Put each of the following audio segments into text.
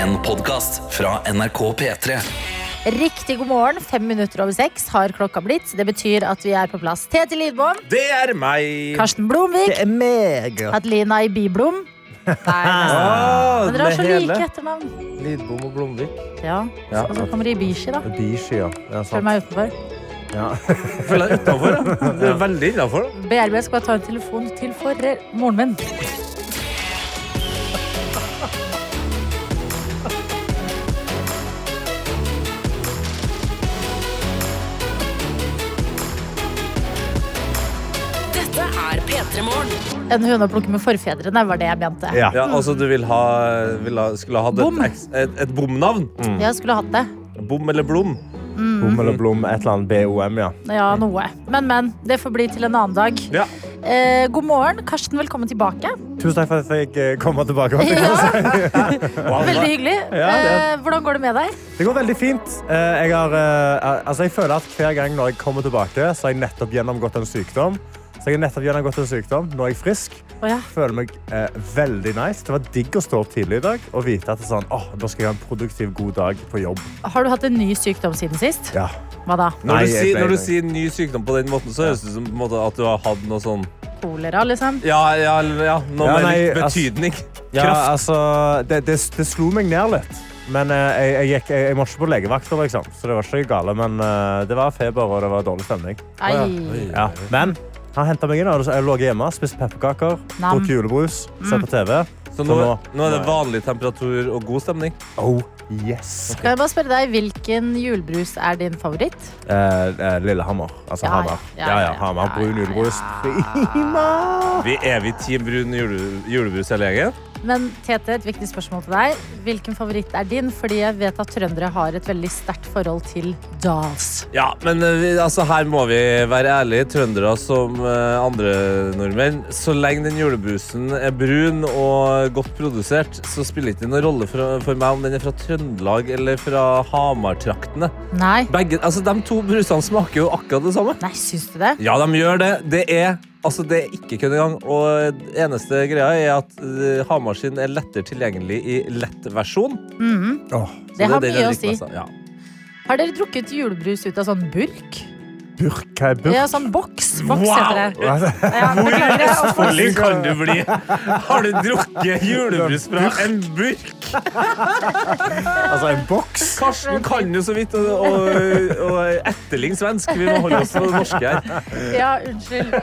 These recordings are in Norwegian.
En podcast fra NRK P3 Riktig god morgen. Fem minutter over seks har klokka blitt. Det betyr at vi er på plass. Tete Lidbom, Det er meg! Karsten Blomvik, Det er meg. Adelina Ibiblom. Nei. Ah, Men dere har så hele. like etternavn. Lidbom og Blomvik. Ja. Ja. Og så kommer Ibishi, da. Bishi, ja. ja Følg meg utenfor. ja. Følg deg utenfor, da. Du er veldig innafor. BRB skal bare ta en telefon til for moren min. En høne å plukke med forfedrene, var det jeg mente. ja. Ja, altså, du vil ha, vil ha Skulle ha hatt Bom. et, et, et bomnavn? Jeg skulle hatt det. Bom eller blom? Bom eller blom, et eller annet BOM, ja. Ja, noe. Men, men. Det får bli til en annen dag. Ja. Eh, god morgen. Karsten, velkommen tilbake. Tusen takk for at jeg fikk eh, komme tilbake. Ja. Veldig hyggelig. Ja, Eh, hvordan går det med deg? Det går veldig fint. Eh, Jeg, har, eh, altså jeg føler at hver gang når jeg kommer tilbake, så har jeg nettopp gjennomgått en sykdom. Så jeg har nettopp gjennomgått en sykdom. Nå er jeg frisk. Oh, ja. Føler meg eh, veldig nice. Det var digg å stå opp tidlig i dag og vite at det er sånn, oh, nå skal jeg ha en produktiv, god dag på jobb. Har du hatt en ny sykdom siden sist? Ja. Hva da? Når, du, sier, når du sier ny sykdom på den måten, så høres det ut som måte, at du har hatt noe sånn Kolera, liksom? Ja, ja, ja noe Ja, med nei, litt ass- betydning. Ja, Kraft. altså, det, det, det slo meg ned litt. Men eh, jeg, jeg, gikk, jeg, jeg måtte ikke på legevakta, liksom. så det var ikke gale. Men eh, det var feber og det var dårlig stemning. Ei. Ja. Men han henta meg inn. og Jeg lå hjemme, spiste pepperkaker, Nam. drukket julebrus, sett på TV. Så nå, nå- er det vanlig temperatur og god stemning. Oh, yes. Kan jeg bare spørre deg, Hvilken julebrus er din favoritt? Eh, eh, Lillehammer. Altså Ja, Hamar. ja, Ja, ja, ja, Hamar. ja, Brun julebrus. ja. Prima! Vi er vi team brun jule, julebrus hele gjengen? Men Tete, et viktig spørsmål til deg. Hvilken favoritt er din? Fordi jeg vet at trøndere har et veldig sterkt forhold til Dals. Ja, men eh, altså, her må vi være ærlige. Trøndere som eh, andre nordmenn. Så lenge den julebrusen er brun og godt produsert, så spiller det ikke noen rolle for, for meg om den er fra Trøndelag eller fra Hamar-traktene. Nei. Begge, altså, De to brusene smaker jo akkurat det samme. Nei, syns du det? Ja, de gjør det. Det er, altså, det er ikke kødd engang. Og eneste greia er at uh, Hamar sin er lettere tilgjengelig i lett versjon Åh, Så Det har det mye å si. Ja. Har dere drukket julebrus ut av sånn burk? burk. Hva er burk? Ja, sånn boks. Boks heter det. Det? Ja, Hvor jeg- kan du bli. Har du drukket julebrus fra en burk? Altså en boks? Karsten kan jo så vidt og, og, og etterligne svensk. Vi må holde oss på det norske her. Ja, unnskyld.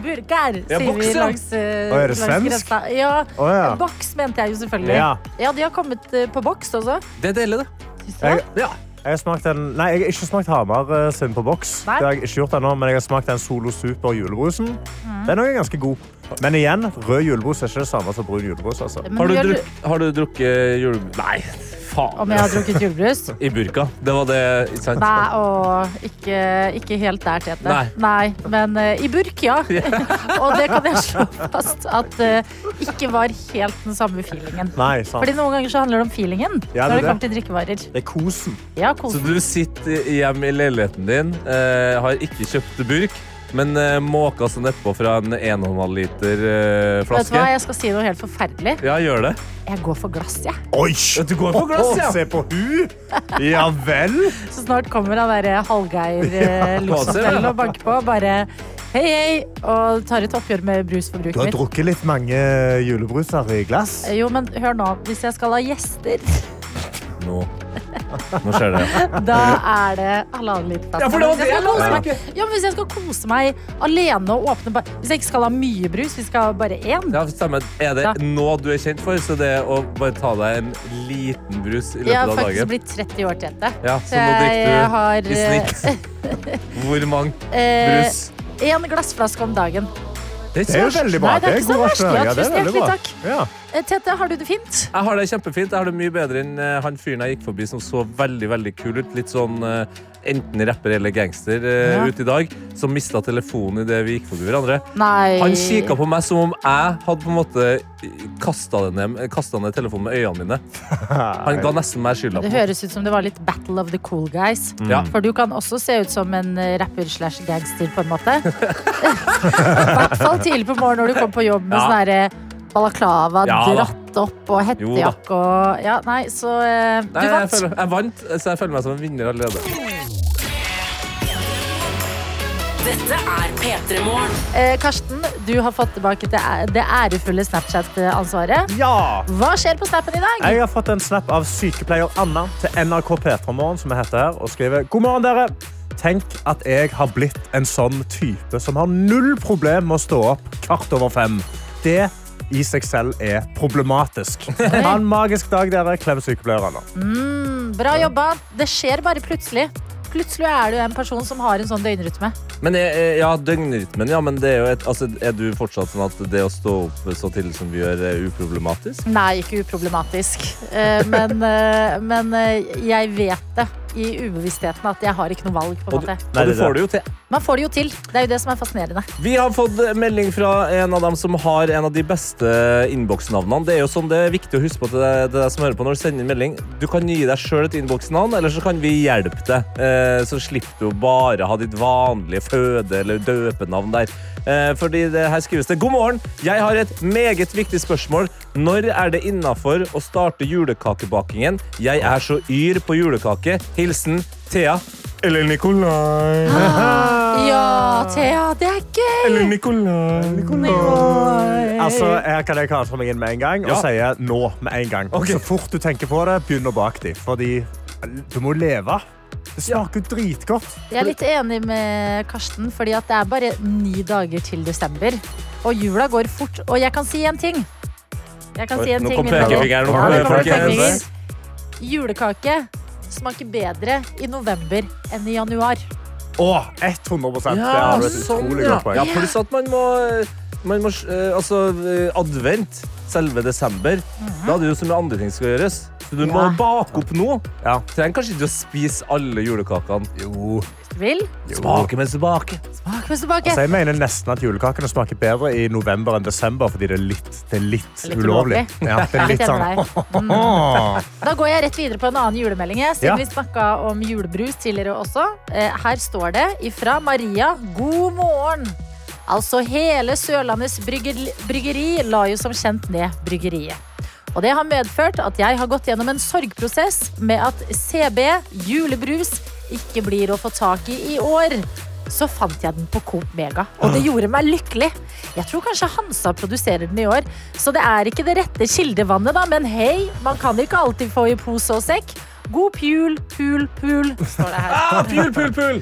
Burger, Ja, sier boks, vi ja. langs, uh, er det langs grensa. Ja, oh, ja. boks mente jeg jo selvfølgelig. Ja. Ja, de har kommet eh, på boks også. Det deler det. Jeg, ja. Jeg, har smakt en, nei, jeg har ikke smakt Hamar eh, sin på boks. Nei. Det har jeg ikke gjort ennå, men jeg har smakt den Solo Super julebrusen. Mm. Den er ganske god. Men igjen, rød julebrus er ikke det samme som brun julebrus. Altså. Har du, druk, har du drukket julebrus Nei, faen. Om jeg har drukket julebrus? I burka. Det var det, sant? Nei, og ikke, ikke helt der, Tete. Nei. men uh, i burk, ja. og det kan jeg slå fast at uh, ikke var helt den samme feelingen. Nei, sant. Fordi noen ganger så handler det om feelingen Ja, det når det det. kommer til drikkevarer. Det er kosen. Ja, Så du sitter hjemme i leiligheten din, uh, har ikke kjøpt burk, men uh, måka seg nedpå fra en 1,5 liter eh, Vet du flaske? hva, jeg skal si noe helt forferdelig. Ja, gjør det. Jeg går for glass, jeg. Oi! Du går for glass, ja. Se på hun! Ja vel! Så snart kommer han derre Hallgeir eh, luksusfellen og banker på. Bare hei, hei, og tar et oppgjør med Du brusforbruket har mitt. drukket litt mange julebruser i glass. Eh, Jo, men hør nå. Hvis jeg skal ha gjester, Nå. Nå skjer det. da er det halvannen liter flaske. Ja, for det var Hvis jeg det skal jeg kose meg- Ja, men hvis jeg skal kose meg alene og åpne bare Hvis jeg ikke skal ha mye brus, jeg skal ha bare én Ja, stemmer. Er det noe du er kjent for, så det er å bare ta deg en liten brus i løpet av dagen? Jeg har faktisk blitt 30 år, Tete. Ja, Så så nå drikker har du i snitt Hvor mange eh, brus? én glassflaske om dagen. Det Det er jo veldig bra. Nei, det er ikke så verst. Ja, det er tusen veldig hjertelig bra. takk. Ja. Eh, Tete, har du det fint? Jeg har det kjempefint. Jeg har det mye bedre enn eh, han fyren jeg gikk forbi som så veldig veldig kul ut. Litt sånn eh, enten rapper eller gangster eh, Ja. ute i dag. Som mista telefonen idet vi gikk forbi hverandre. Nei. Han kikka på meg som om jeg hadde på en måte kasta ned, ned telefonen med øynene mine. Han ga nesten meg skylda. Det høres ut som det var litt Battle of the Cool Guys. Ja. For du kan også se ut som en eh, rapper slash gangster, på en måte. I hvert fall tidlig på morgenen når du kommer på jobb med Ja. sånn herre balaklava, Ja dratt opp og hettejakke og Ja, nei, så eh, Du Nei, jeg, vant. føler, jeg vant, så jeg føler meg som en vinner allerede. Dette er P3 Morgen. Eh, Karsten, du har fått tilbake det, det ærefulle Snapchat-ansvaret. Ja! Hva skjer på snappen i dag? Jeg har fått en snap av sykepleier Anna til NRK P3morgen, som jeg heter her, og skriver God morgen, dere. Tenk at jeg har blitt en sånn type som har null problem med å stå opp kvart over fem. Det i seg selv er problematisk. Ha en magisk dag, dere. Klem sykepleierne. Mm, bra jobba. Det skjer bare plutselig. Plutselig er du en person som har en sånn døgnrytme. Men jeg, ja, døgnrytmen, ja, men det er jo et, altså, er du fortsatt sånn at det å stå opp så tidlig som vi gjør, er uproblematisk? Nei, ikke uproblematisk. Eh, men eh, men eh, jeg vet det i ubevisstheten at jeg har ikke noe valg. på en Og du, måte. og du får det jo til. Man får det jo til. Det er jo det som er fascinerende. Vi har fått melding fra en av dem som har en av de beste innboksnavnene. Det er jo sånn det er viktig å huske på til deg, til deg som hører på når du sender inn melding. Du kan gi deg sjøl et innboksnavn, eller så kan vi hjelpe deg. Eh, så slipper du å bare ha ditt vanlige føde- eller døpenavn der. Eh, fordi det her skrives det God morgen! Jeg har et meget viktig spørsmål. Når er det innafor å starte julekakebakingen? Jeg er så yr på julekake. Hilsen Thea. Eller Nikolai. Ja, Thea, det er gøy! Eller Nikolai. Altså, Jeg kan jeg for meg inn med en gang og Ja. si nå med en gang. Okay. Så fort du tenker på det, begynn å bake dem. Fordi du må leve. Det smaker ja. dritgodt. Jeg er litt enig med Karsten, fordi det er bare ni dager til desember. Og jula går fort. Og jeg kan si en ting. Jeg kan Oi, si en nå ting, kom pekefingeren, Ja, det pekefinger. Julekake smaker bedre i november enn i januar. Å, 100 Det Ja, har du et sånn, utrolig sånn, godt poeng. ja. Pluss at man må, man må eh, Altså, eh, advent, selve desember, da er det jo så mye andre ting som skal gjøres. Så du må Ja. bake opp nå. Ja. Trenger kanskje ikke å spise alle julekakene. Jo. Vil. Smake mens du baker. Smak mens du baker. Altså, jeg mener nesten at julekakene smaker bedre i november enn desember, fordi det er litt, det er litt, Litt ulovlig. ulovlig. Ja, det er litt sånn. Åh. Da går jeg rett videre på en annen julemelding. Siden Ja. vi snakka om julebrus tidligere også. Eh, Her står det ifra Maria God morgen. Altså hele Sørlandets brygger, bryggeri la jo som kjent ned bryggeriet. Og det har medført at jeg har gått gjennom en sorgprosess med at CB julebrus ikke blir å få tak i i år. Så fant jeg den på Coop Mega, og det gjorde meg lykkelig. Jeg tror kanskje Hansa produserer den i år, så det er ikke det rette kildevannet, da. Men hei, man kan ikke alltid få i pose og sekk. God pul, pul, pul, står det her. Ah, pul, pul, pul!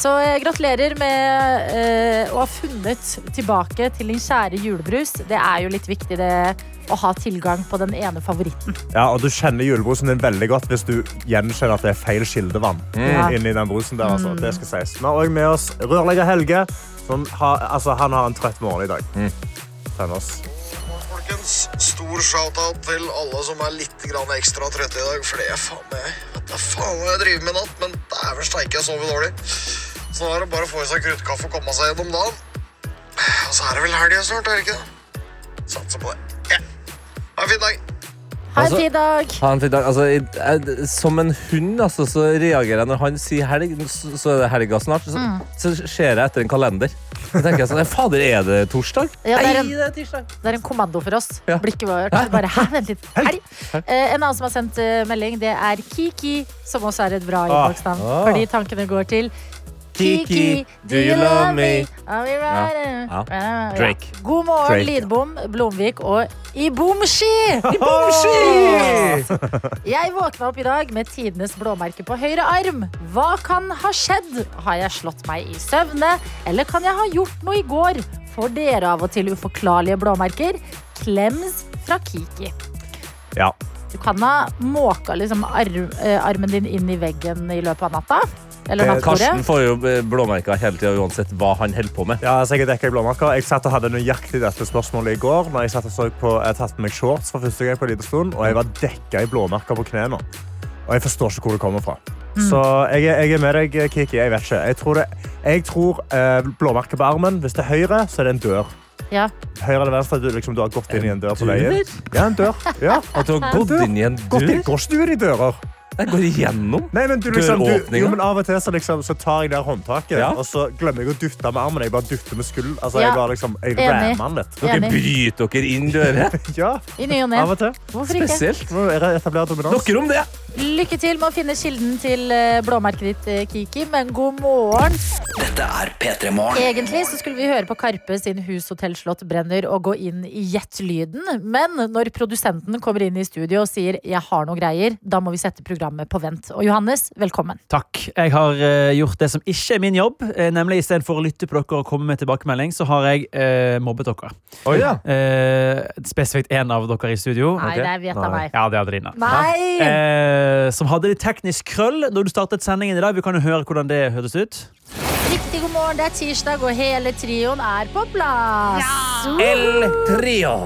Så jeg gratulerer med eh, å ha funnet tilbake til din kjære julebrus. Det er jo litt viktig det å ha tilgang på den ene favoritten. Ja, og du kjenner julebrusen din veldig godt hvis du gjenkjenner at det er feil kildevann Ja. inni den brusen der. Altså. Det skal sies. Vi har òg med oss rørlegger Helge. Som har, altså, han har en trøtt morgen i dag. Send oss. Folkens, stor shout-out til alle som er litt ekstra trøtte i dag, for det er faen meg vet da faen hva jeg driver med i natt, men dæven steike, jeg sover dårlig. Så nå er det bare å få i seg kruttkaffe og komme seg gjennom dagen. Og så er det vel helga snart, er det ikke det? Satser på det. Ja. Ha en fin dag. Ha en Altså- fin dag! Ha en fin dag. Altså, jeg, som en hund altså, så reagerer jeg når han sier helg, så, så er det helga snart. Så, så ser jeg etter en kalender. Så tenker jeg sånn, Fader, er det torsdag? Ja, det er en- Nei, det er tirsdag. Det er en kommando for oss. Ja. Blikket vårt bare Hæ, vent litt. Helg. Eh, en annen som har sendt eh, melding, det er Kiki, som også er et bra innboksnavn. Ah. Fordi tankene går til Kiki, do you love me? Ja. Ja. Drake. God morgen, Drake. Lidbom, Blomvik og Ibomski! Jeg våkna opp i dag med tidenes blåmerke på høyre arm. Hva kan ha skjedd? Har jeg slått meg i søvne? Eller kan jeg ha gjort noe i går? Får dere av og til uforklarlige blåmerker? Klems fra Kiki. Ja. Du kan ha måka liksom arm, eh, armen din inn i veggen i løpet av natta. Eller Eh, nattbordet. Karsten får jo blåmerker hele tida uansett hva han holder på med. Ja, altså, jeg er i blåmerker. Jeg satt og hadde nøyaktig dette spørsmålet i går. Når jeg satt og så på, jeg tatt på meg shorts for første gang på en liten stund, og jeg var dekket i blåmerker på knærne. Og jeg forstår ikke hvor det kommer fra. Så jeg, jeg er med deg, Kiki. Jeg vet ikke. Jeg tror, det, jeg tror eh, blåmerket på armen. Hvis det er høyre, så er det en dør. Ja. Høyre eller venstre, du, liksom, du har gått inn i en dør på veien. Ja, en dør. Ja. At du har gått inn i en Gått inn, dør? går ikke du inn i dører? Jeg går igjennom. Nei, men du, liksom, du, jo, men Av og til så, liksom, så tar jeg det håndtaket, Ja. og så glemmer jeg å dytte med armen. Jeg bare dytter med skulderen. Altså, Ja. jeg bare liksom, jeg rammer den litt. Dere Enig. bryter dere inn dører. Ja, I ny og ne. av og til. Hvorfor ikke? Spesielt. Etablere dominans. Dere om det. Lykke til med å finne kilden til eh, blåmerket ditt, eh, Kiki, men god morgen. Dette er P3 Morgen. Egentlig så skulle vi høre på Karpe sin Hus Hotell Slott brenner og gå inn i Gjett-lyden. Men når produsenten kommer inn i studio og sier 'jeg har noen greier', da må vi sette programmet på vent. Og Johannes, velkommen. Takk. Jeg har uh, gjort det som ikke er min jobb. Uh, nemlig Istedenfor å lytte på dere og komme med tilbakemelding, så har jeg uh, mobbet dere. Oh, ja. uh, spesifikt én av dere i studio. Nei, det vet jeg meg. Ja, det er Adelina. Nei! Eh, som hadde litt teknisk krøll når du startet sendingen i dag. Vi kan jo høre hvordan det hørtes ut. Riktig god morgen, det er tirsdag, og hele trioen er på plass. Ja. El Trio.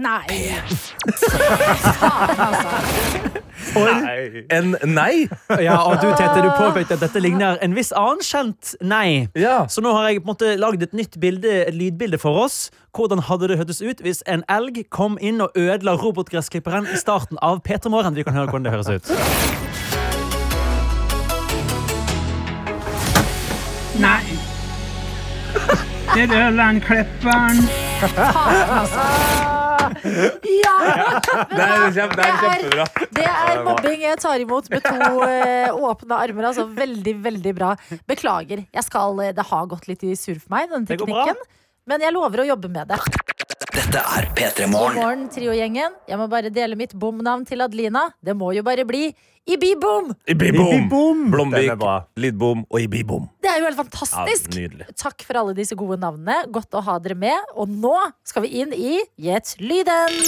Nei. Faen, altså. Nei. En nei. Ja, og du, Tete, du påpekte at dette ligner en viss annen kjent nei. Ja. Så nå har jeg på en måte lagd et nytt bilde, et lydbilde for oss. Hvordan hadde det hørtes ut hvis en elg kom inn og ødela robotgressklipperen i starten av P3 Morgen? Vi kan høre hvordan det høres ut. Nei. Det er Ørlandklipperen. Ja! Det er, kjempe, det er kjempebra. Det er mobbing jeg tar imot med to eh, åpne armer. Altså veldig, veldig bra. Beklager. Jeg skal, eh, det har gått litt i surr for meg, den Det går bra. teknikken. Men jeg lover å jobbe med det. Dette er P3 God Morgen. morgen, Trio-gjengen. Jeg må bare dele mitt bomnavn til Adelina. Det må jo bare bli Ibi-bom! Ibibom. Blomvik. Lidbom og Ibibom. Det er jo helt fantastisk. Ja, Takk for alle disse gode navnene. Godt å ha dere med. Og nå skal vi inn i Gjett lyden.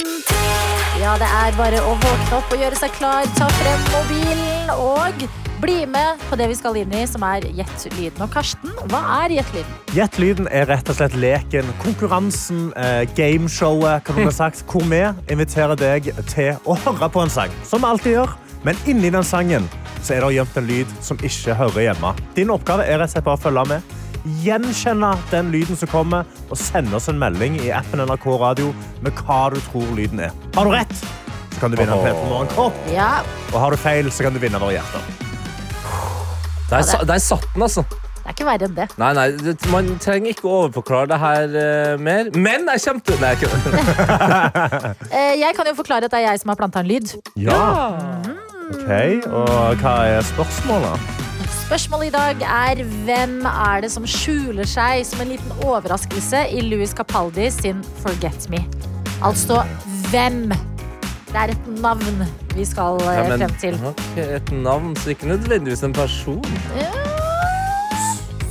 Ja, det er bare å våkne opp og gjøre seg klar. Ta frem mobilen og bli med på det vi skal inn i, som er Gjett lyden. Og Karsten, hva er Gjett lyden? Gjett lyden er rett og slett leken, konkurransen, eh, gameshowet, kan man sagt, hvor vi inviterer deg til å høre på en sang, som vi alltid gjør. Men inni den sangen så er det gjemt en lyd som ikke hører hjemme. Din oppgave er rett og slett bare å følge med. Gjenkjenne den lyden som kommer, og sende oss en melding i appen NRK Radio med hva du tror lyden er. Har du rett, så kan du vinne en Åh. P3 Morgen-kopp. Ja, Og har du feil, så kan du vinne våre hjerter. Der, sa- der satt den, altså. det er ikke verre enn det. Nei, nei, det, Man trenger ikke å overforklare det her uh, mer. Men jeg kommer til Nei, jeg kødder. Eh, Jeg kan jo forklare at det er jeg som har planta en lyd. Ja. Ok, og hva er spørsmålet? Spørsmålet i dag er hvem er det som skjuler seg som en liten overraskelse i Louis Capaldi sin Forget Me? Altså hvem? Det er et navn vi skal eh, Ja, men- frem til. Okay, et navn, så ikke nødvendigvis en person.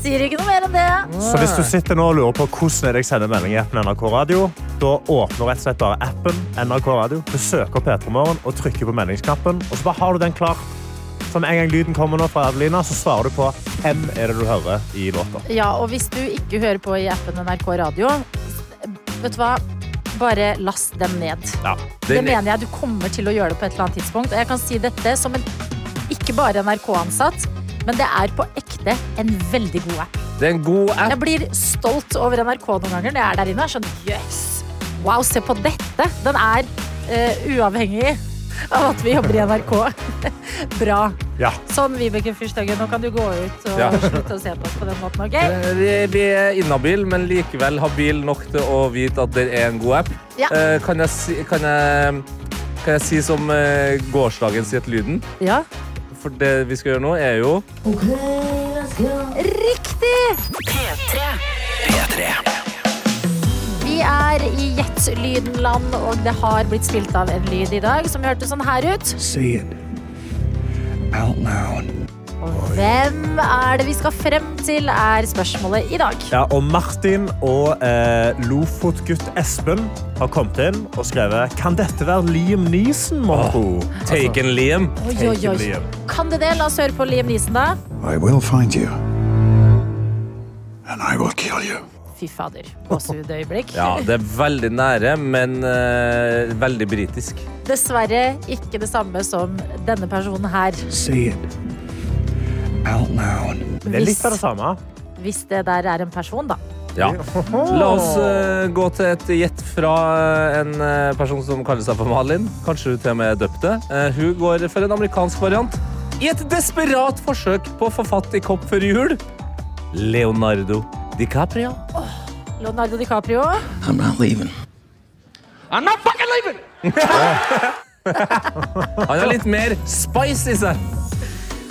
Sier ikke noe mer enn det. Så hvis du sitter nå og lurer på hvordan jeg sender melding i appen NRK Radio, da åpner rett og slett bare appen NRK Radio, du søker P3 Morgen og trykker på meldingsknappen, og så bare har du den klar. Så med en gang lyden kommer nå fra Adelina, så svarer du på hvem er det du hører i låta. Ja, og hvis du ikke hører på i appen NRK Radio, vet du hva? Bare last dem ned. Ja. Det det mener jeg du kommer til å gjøre det på et eller annet tidspunkt. Og jeg kan si dette som en ikke bare NRK-ansatt, men det er på ekte en veldig god app. Det er en god app. Jeg blir stolt over NRK noen ganger når jeg er der inne. Sånn, yes! Wow, se på dette! Den er uh, uavhengig av at vi jobber i NRK. Bra. Ja. Sånn, Vibeke Fyrstøggen, nå kan du gå ut og Ja. slutte å se på oss på den måten, OK? Eh, Vi er inhabil, men likevel habil nok til å vite at det er en god app. Ja. Eh, Kan jeg si, kan jeg, kan jeg si som eh, sier til lyden? Ja. For det vi skal gjøre nå, er jo Riktig! P3. P3. Vi er i Gjett-lyden-land, og det har blitt spilt av en lyd i dag som hørtes sånn her ut. Say it out loud. Og hvem er det vi skal frem til, er spørsmålet i dag. Ja, og Martin og eh, Lofotgutt Espen har kommet inn og skrevet Kan dette være Liam Neeson, mon tro? Taken Liam. Oi, oi, oi. Liam. Kan det det? La oss høre på Liam Neeson, da. I will find you. And I will kill you. Fy fader. Gåsehudøyeblikk. Ja, det er veldig nære, men uh, veldig britisk. Dessverre ikke det samme som denne personen her. Say it out loud. Det er litt av det samme. hvis det der er en person, da. Ja. La oss uh, gå til et gjett fra eh, en uh, person som kaller seg for Malin. Kanskje hun til og med er døpt det. Eh, hun går for en amerikansk variant. I et desperat forsøk på å få fatt i kopp før jul. Leonardo DiCaprio. Leonardo DiCaprio. I'm not leaving. I'm not fucking leaving! Han har litt mer spice i seg.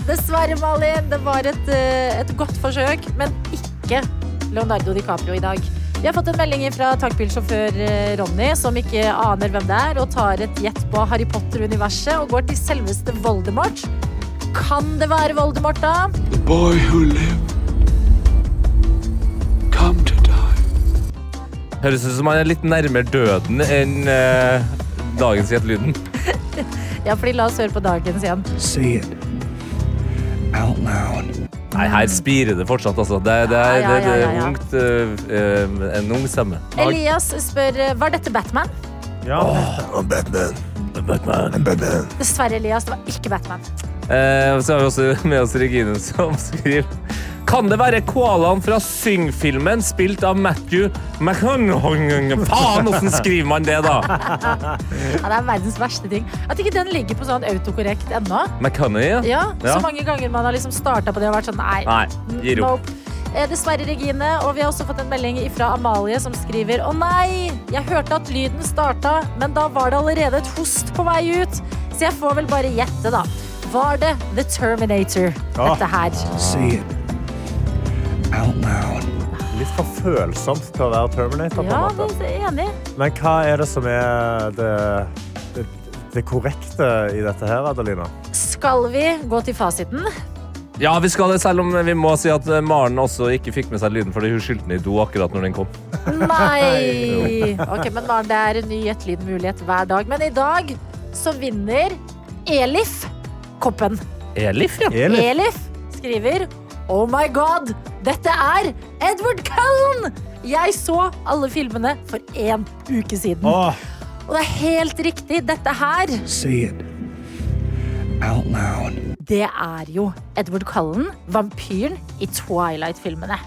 Dessverre, Malin. Det var et, eh, et godt forsøk, men ikke Leonardo DiCaprio i dag. Vi har fått en melding fra tankbilsjåfør eh, Ronny, som ikke aner hvem det er, og tar et gjett på Harry Potter-universet og går til selveste Voldemort. Kan det være Voldemort, da? The boy who lived. Høres ut som han er litt nærmere døden enn eh, dagens gjettelyden. Ja, fordi La oss høre på dagens igjen. Say it out loud. Nei, her spirer det fortsatt, altså. Det, det, er, Ja, ja, det, det ja, er ja. ungt, eh, eh, en ung stemme. Elias spør eh, var dette Batman. Ja. I'm Batman. Batman. I'm Batman. Dessverre, Elias, det var ikke Batman. Eh, så har vi også med oss Regine som skriver Kan det være koalaen fra Syng-filmen spilt av Matthew McConaughey? Faen, åssen skriver man det, da? Ja, det er verdens verste ting. At ikke den ligger på sånn autokorrekt ennå. McConaughey, ja. Så mange ganger man har liksom starta på det og vært sånn nei. Nei, gir opp. Nope. Eh, Dessverre, Regine. Og vi har også fått en melding fra Amalie som skriver Å nei, jeg hørte at lyden starta, men da var det allerede et host på vei ut. Så jeg får vel bare gjette, da. Var det The Terminator, dette her? Say it out loud. Litt for følsomt til å være Terminator. på Ja, en måte. det er enig. Men hva er det som er det, det, det korrekte i dette her, Adelina? Skal vi gå til fasiten? Ja, vi skal det, selv om vi må si at eh, Maren også ikke fikk med seg lyden fordi hun skyldte den i do akkurat når den kom. Nei! Ok, men Maren, Det er en ny gjettelydmulighet hver dag. Men i dag så vinner Elif koppen. Elif, ja. Elif. Elif skriver Oh my god, dette er Edward Cullen! Jeg så alle filmene for én uke siden. Åh, Og det er helt riktig, dette her, Say it out loud. det er jo Edward Cullen, vampyren i Twilight-filmene.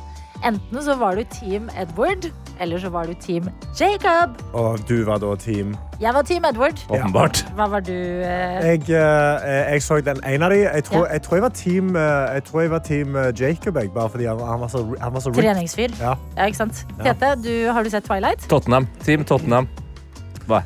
Enten så var du Team Edward, eller så var du Team Jacob. og du var da team Jeg var Team Edward. Åpenbart. Hva var du? eh? Jeg, eh, jeg så den ene av de. Jeg tror, Ja. jeg tror jeg var team, eh, jeg tror jeg var team eh, Jacob, jeg, bare fordi han, han var så, han var så. Treningsfyr. Ja. Ja, ikke sant? Ja. Tete, du, har du sett Twilight? Tottenham. Team Tottenham. Hva?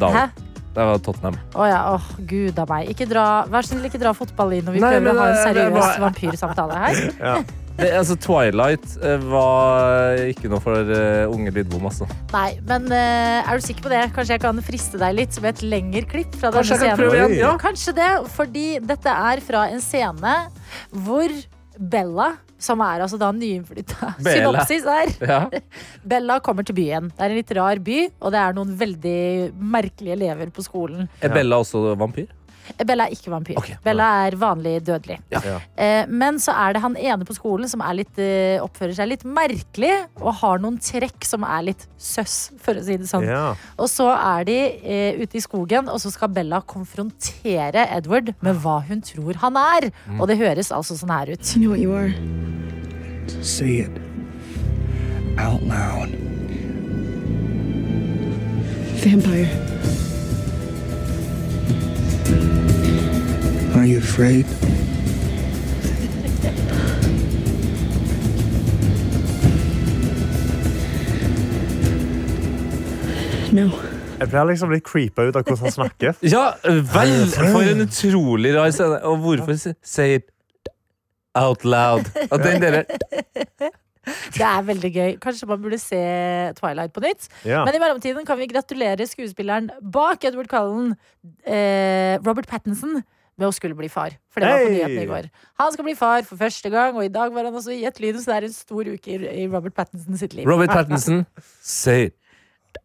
Da. Hæ? Det var Tottenham. Å ja, oh, gud av meg. Ikke dra, vær så snill, ikke dra fotball inn når vi Nei, prøver men å ha en seriøs vampyrsamtale her. Ja. Det, altså, Twilight eh, var ikke noe for eh, unge lydbom, altså. Nei, men eh, er du sikker på det? Kanskje jeg kan friste deg litt med et lengre klipp fra Kanskje denne jeg kan prøve scenen? Ja. Kanskje det, fordi dette er fra en scene hvor Bella, som er altså da nyinnflytta Synopsis her. Ja. Bella kommer til byen. Det er en litt rar by, og det er noen veldig merkelige elever på skolen. Er Bella også vampyr? Bella er ikke vampyr. Okay. Bella er vanlig dødelig. Ja. Ja. Eh, men så er det han ene på skolen som er litt, eh, oppfører seg litt merkelig og har noen trekk som er litt søss, for å si det sånn. Ja. Og så er de eh, ute i skogen, og så skal Bella konfrontere Edward med hva hun tror han er. Og det høres altså sånn her ut. You know what you are? Say it out loud. Vampire. Are you afraid? No. Jeg blir liksom litt creepa ut av hvordan han snakker. Ja, vel! For en utrolig rar scene. Og hvorfor sier out loud? Og den dere Det er veldig gøy. Kanskje man burde se Twilight på nytt. Ja. Men i mellomtiden kan vi gratulere skuespilleren bak Edward Cullen, eh, Robert Pattinson, med å skulle bli far. For det var på nyhetene i går. Han skal bli far for første gang, og i dag var han også i et lyd, så det er en stor uke i, i Robert Pattinson sitt liv. Robert Pattinson, say it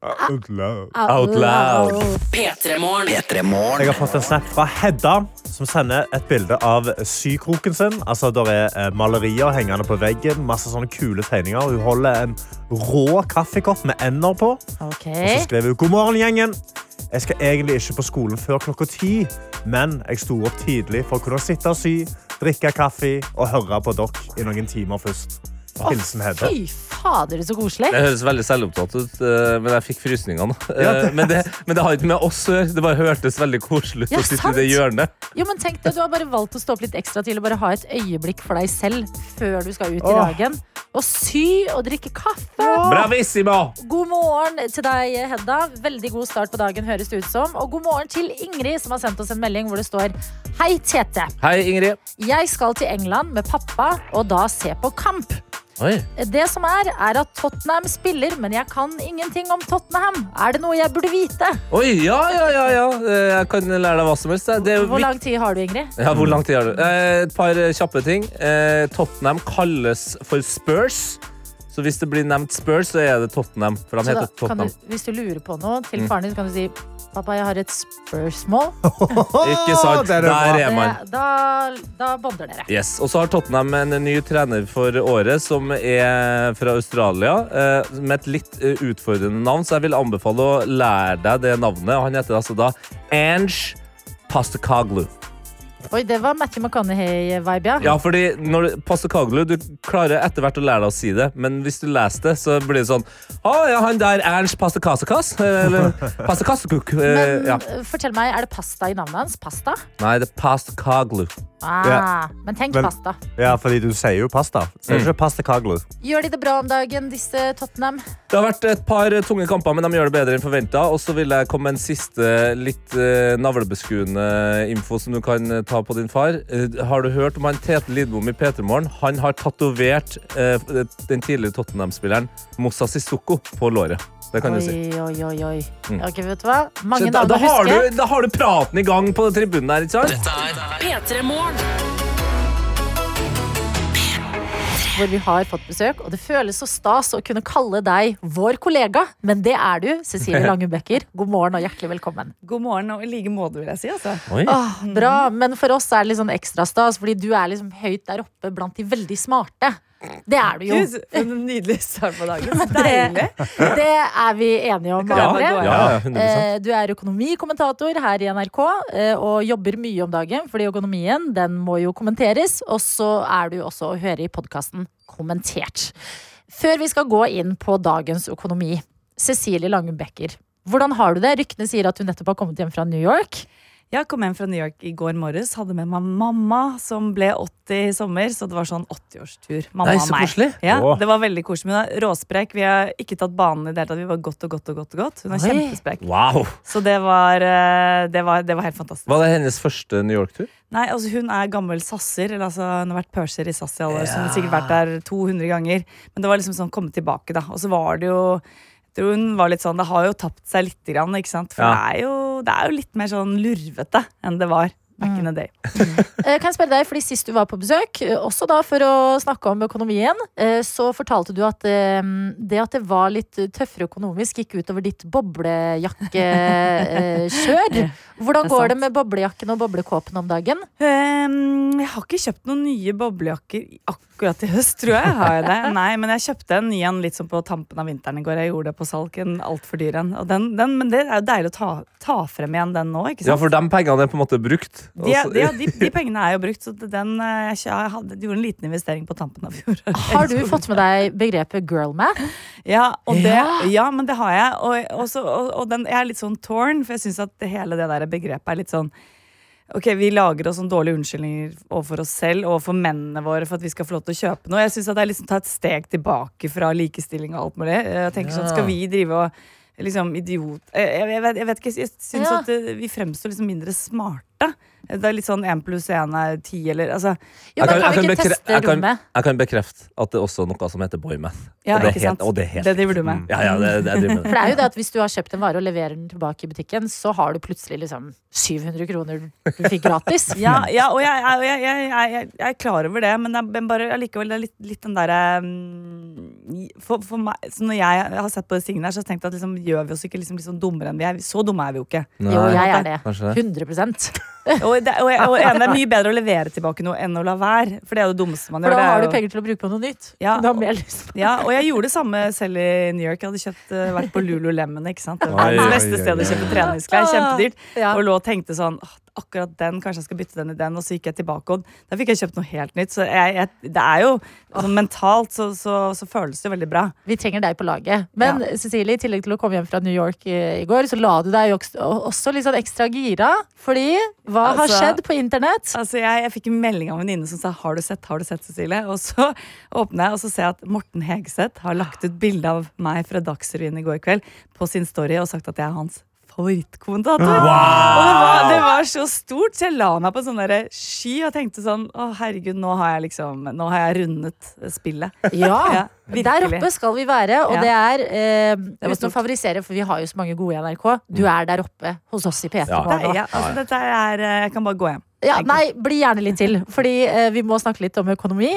Out loud. out loud. P3morgen. Jeg har fått en snap fra Hedda, som sender et bilde av sykroken sin. Altså, Der er eh, malerier hengende på veggen, masse sånne kule tegninger. Hun holder en rå kaffekopp med ender på. Ok. Og så skrev hun God morgen, gjengen. Jeg skal egentlig ikke på skolen før klokka ti, men jeg sto opp tidlig for å kunne sitte og sy, drikke kaffe og høre på dere i noen timer først. Hilsen Hedda. Fy Fader, så koselig. Det høres veldig selvopptatt ut, eh, men jeg fikk frysningene. Ja, Eh, Men, det, men det har ikke med oss å gjøre. Det bare hørtes veldig koselig ut Ja, å sitte sant. i det hjørnet. Jo, men tenk deg, Du har bare valgt å stå opp litt ekstra til og bare ha et øyeblikk for deg selv før du skal ut i dagen. Og sy og drikke kaffe. Bravissimo! God morgen til deg, Hedda. Veldig god start på dagen, høres det ut som. Og god morgen til Ingrid, som har sendt oss en melding hvor det står Hei, Tete. Hei, Ingrid. Jeg skal til England med pappa og da se på kamp. Oi. Det som er, er at Tottenham spiller, men jeg kan ingenting om Tottenham. Er det noe jeg burde vite? Oi, ja, ja, ja, ja. Eh, Jeg kan lære deg hva som helst. Det Hvor lang tid har du, Ingrid? Ja, hvor lang tid har du? Eh, Et par kjappe ting. Eh, Tottenham kalles for Spurs. Så hvis det blir nevnt Spurs, så er det Tottenham. For han Så da Tottenham. du, hvis du lurer på noe til Mm. faren din, så kan du si Pappa, jeg har et spørsmål. Ikke sant? Er Der er man. Det, da, da bonder dere. Yes. Og så har Tottenham en ny trener for året, som er fra Australia. eh, Med et litt eh, utfordrende navn, så jeg vil anbefale å lære deg det navnet. Han heter altså da Ange Pastakaglu. Oi, det var Matthew McConaughey-vibe, ja. Ja, fordi når Pastakaglu Du klarer etter hvert å lære deg å si det, men hvis du leser det, så blir det sånn Å ja, han der Ernst Pastakasakass? Eller Pastakasakuk? Men Ja. eh, fortell meg, er det pasta i navnet hans? Pasta? Nei, det er Pastakaglu. Ah, Ja. Men tenk Men- pasta. Ja, fordi du sier jo pasta. Sier mm. ikke pasta kaglu? Gjør de det bra om dagen, disse Tottenham? Det har vært et par tunge kamper, men de gjør det bedre enn forventa. Og så vil jeg komme med en siste litt eh, navlebeskuende info som du kan eh, ta på din far. Eh, har du hørt om han Tete Lidbom i P3 Morgen? Han har tatovert eh, den tidligere Tottenham-spilleren Mossa Sissoko på låret. Det kan oi, du si. oi, oi, oi. Mm. Ok, vet du hva? Mange navn da, å har huske. du, da har du praten i gang på tribunen her, ikke sant? Dette er P3 Morgen. Hvor vi har fått besøk, og det føles så stas å kunne kalle deg vår kollega. Men det er du, Cecilie Becker. God morgen og hjertelig velkommen. God morgen og i like måte, vil jeg si. Altså. Åh, bra, men for oss er det litt sånn ekstra stas, fordi du er liksom høyt der oppe blant de veldig smarte. Det er du jo. Gud, en nydelig start på dagen. Det, deilig. det er vi enige om, Ja, ja, 100 Eh, Du er økonomikommentator her i NRK eh, og jobber mye om dagen, fordi økonomien den må jo kommenteres. Og så er du også å høre i podkasten Kommentert. Før vi skal gå inn på dagens økonomi, Cecilie Langum Becker. Hvordan har du det? Ryktene sier at du nettopp har kommet hjem fra New York. Jeg kom hjem fra New York i går morges. Hadde med meg mamma, som ble 80 i sommer. Så det var sånn 80-årstur. Mamma Nei, og meg. koselig. Ja, Åh. det var veldig koselig. Hun er råsprek. Vi har ikke tatt banen i det hele tatt. Vi var godt og godt og godt. og godt Hun er Oi. kjempesprek. Wow. Så det var, eh, det, var, det var helt fantastisk. Var det hennes første New York-tur? Nei, altså Hun er gammel sasser. Eller altså Hun har vært purser i SAS i alle år, så hun har sikkert vært der 200 ganger. Men det var liksom sånn komme tilbake, da. Og så var det jo jeg tror hun var litt sånn, Det har jo tapt seg litt, grann, ikke sant? For Ja. det, er jo, det er jo litt mer sånn lurvete enn det var back in the day. Eh, Kan jeg spørre deg, fordi Sist du var på besøk, eh, også da for å snakke om økonomien, eh, så fortalte du at det at det var litt tøffere økonomisk, gikk utover ditt boblejakkekjør. Hvordan går det med boblejakken og boblekåpen om dagen? Ehm, jeg har ikke kjøpt noen nye boblejakker akkurat i høst, tror jeg. Har jeg det? Nei, men jeg kjøpte en ny en litt sånn på tampen av vinteren i går. Jeg gjorde det på salg, en altfor dyr en. Og den, den, men det er jo deilig å ta, ta frem igjen den nå, ikke sant? Ja, for de pengene er på en måte brukt. De, Og de, de, de pengene er jo brukt, så den, eh, jeg, jeg hadde, gjorde en liten investering på tampen av fjoråret. Har du fått med deg begrepet girl math? Ja, og det, Ja. ja. men det har jeg. Og, og, så, og, og den, jeg er litt sånn torn, for jeg syns at hele det der begrepet er litt sånn Ok, Vi lager oss sånn dårlige unnskyldninger overfor oss selv og for mennene våre for at vi skal få lov til å kjøpe noe. Jeg syns det er liksom ta et steg tilbake fra likestilling og alt mulig. Jeg tenker sånn, Skal vi drive og liksom idiot Jeg, jeg, vet, jeg vet ikke, jeg syns Ja. at eh, vi fremstår liksom mindre smarte. Det er litt sånn én pluss én er ti, eller altså Jo, men Jeg kan- kan jeg vi kan jeg kan- Jeg kan bekrefte at det er også noe som heter boymath. Ja, og, det helt- og det er helt Det driver du med. Ja, ja, det, det jeg driver med For det er jo det at Hvis du har kjøpt en vare og leverer den tilbake i butikken, så har du plutselig liksom 700 kroner du fikk gratis. Ja, ja og jeg, jeg, jeg, jeg, jeg, jeg er klar over det, men, det er- men bare allikevel det er litt, litt den derre mm, for, for meg, så Når jeg har sett på disse tingene, her, så har jeg tenkt at liksom, gjør vi oss ikke liksom, sånn dummere enn vi er. Så dumme er vi jo ikke. Nei, Jo, jeg er det. 100 Og, det, og, jeg, og en, det er mye bedre å levere tilbake noe enn å la være. For det er det det dummeste man For gjør. da er har du penger til å bruke på noe nytt. Ja, og- lyst på Ja, og jeg gjorde det samme selv i New York. Jeg hadde kjøpt, eh, vært på Lululemon. ikke sant? Det Oi, verdens beste stedet sted å kjøpe treningsklær. Kjempedyrt. Ja. Og lå og tenkte sånn «Åh, akkurat den, kanskje jeg skal bytte den i den, og så gikk jeg tilbake, og da fikk jeg kjøpt noe helt nytt. Så jeg, jeg, det er jo altså, mentalt så, så, så føles det jo veldig bra. Vi trenger deg på laget. Men Cecilie, i tillegg til å komme hjem fra New York i, i går, så la du deg jo også, også litt sånn ekstra gira. Fordi hva har Altså- skjedd på internett? Altså jeg, jeg fikk en melding av en venninne som sa 'Har du sett, har du sett, Cecilie?' Og så åpner jeg, og så ser jeg at Morten Hegseth har lagt ut bilde av meg fra Dagsrevyen i går kveld på sin story og sagt at jeg er hans favorittkommentator. Og det var, det var så stort, så jeg la meg på sånn sky og tenkte sånn Å, herregud, nå har jeg liksom Nå har jeg rundet spillet. Ja, Ja, der oppe skal vi være, og Ja. det er eh, det Uten å favorisere, for vi har jo så mange gode i NRK. Du er der oppe hos oss i P3 Ja. Morgen nå. Ja, altså, dette er eh, Jeg kan bare gå hjem. Ja, nei, bli gjerne litt til, fordi eh, vi må snakke litt om økonomi.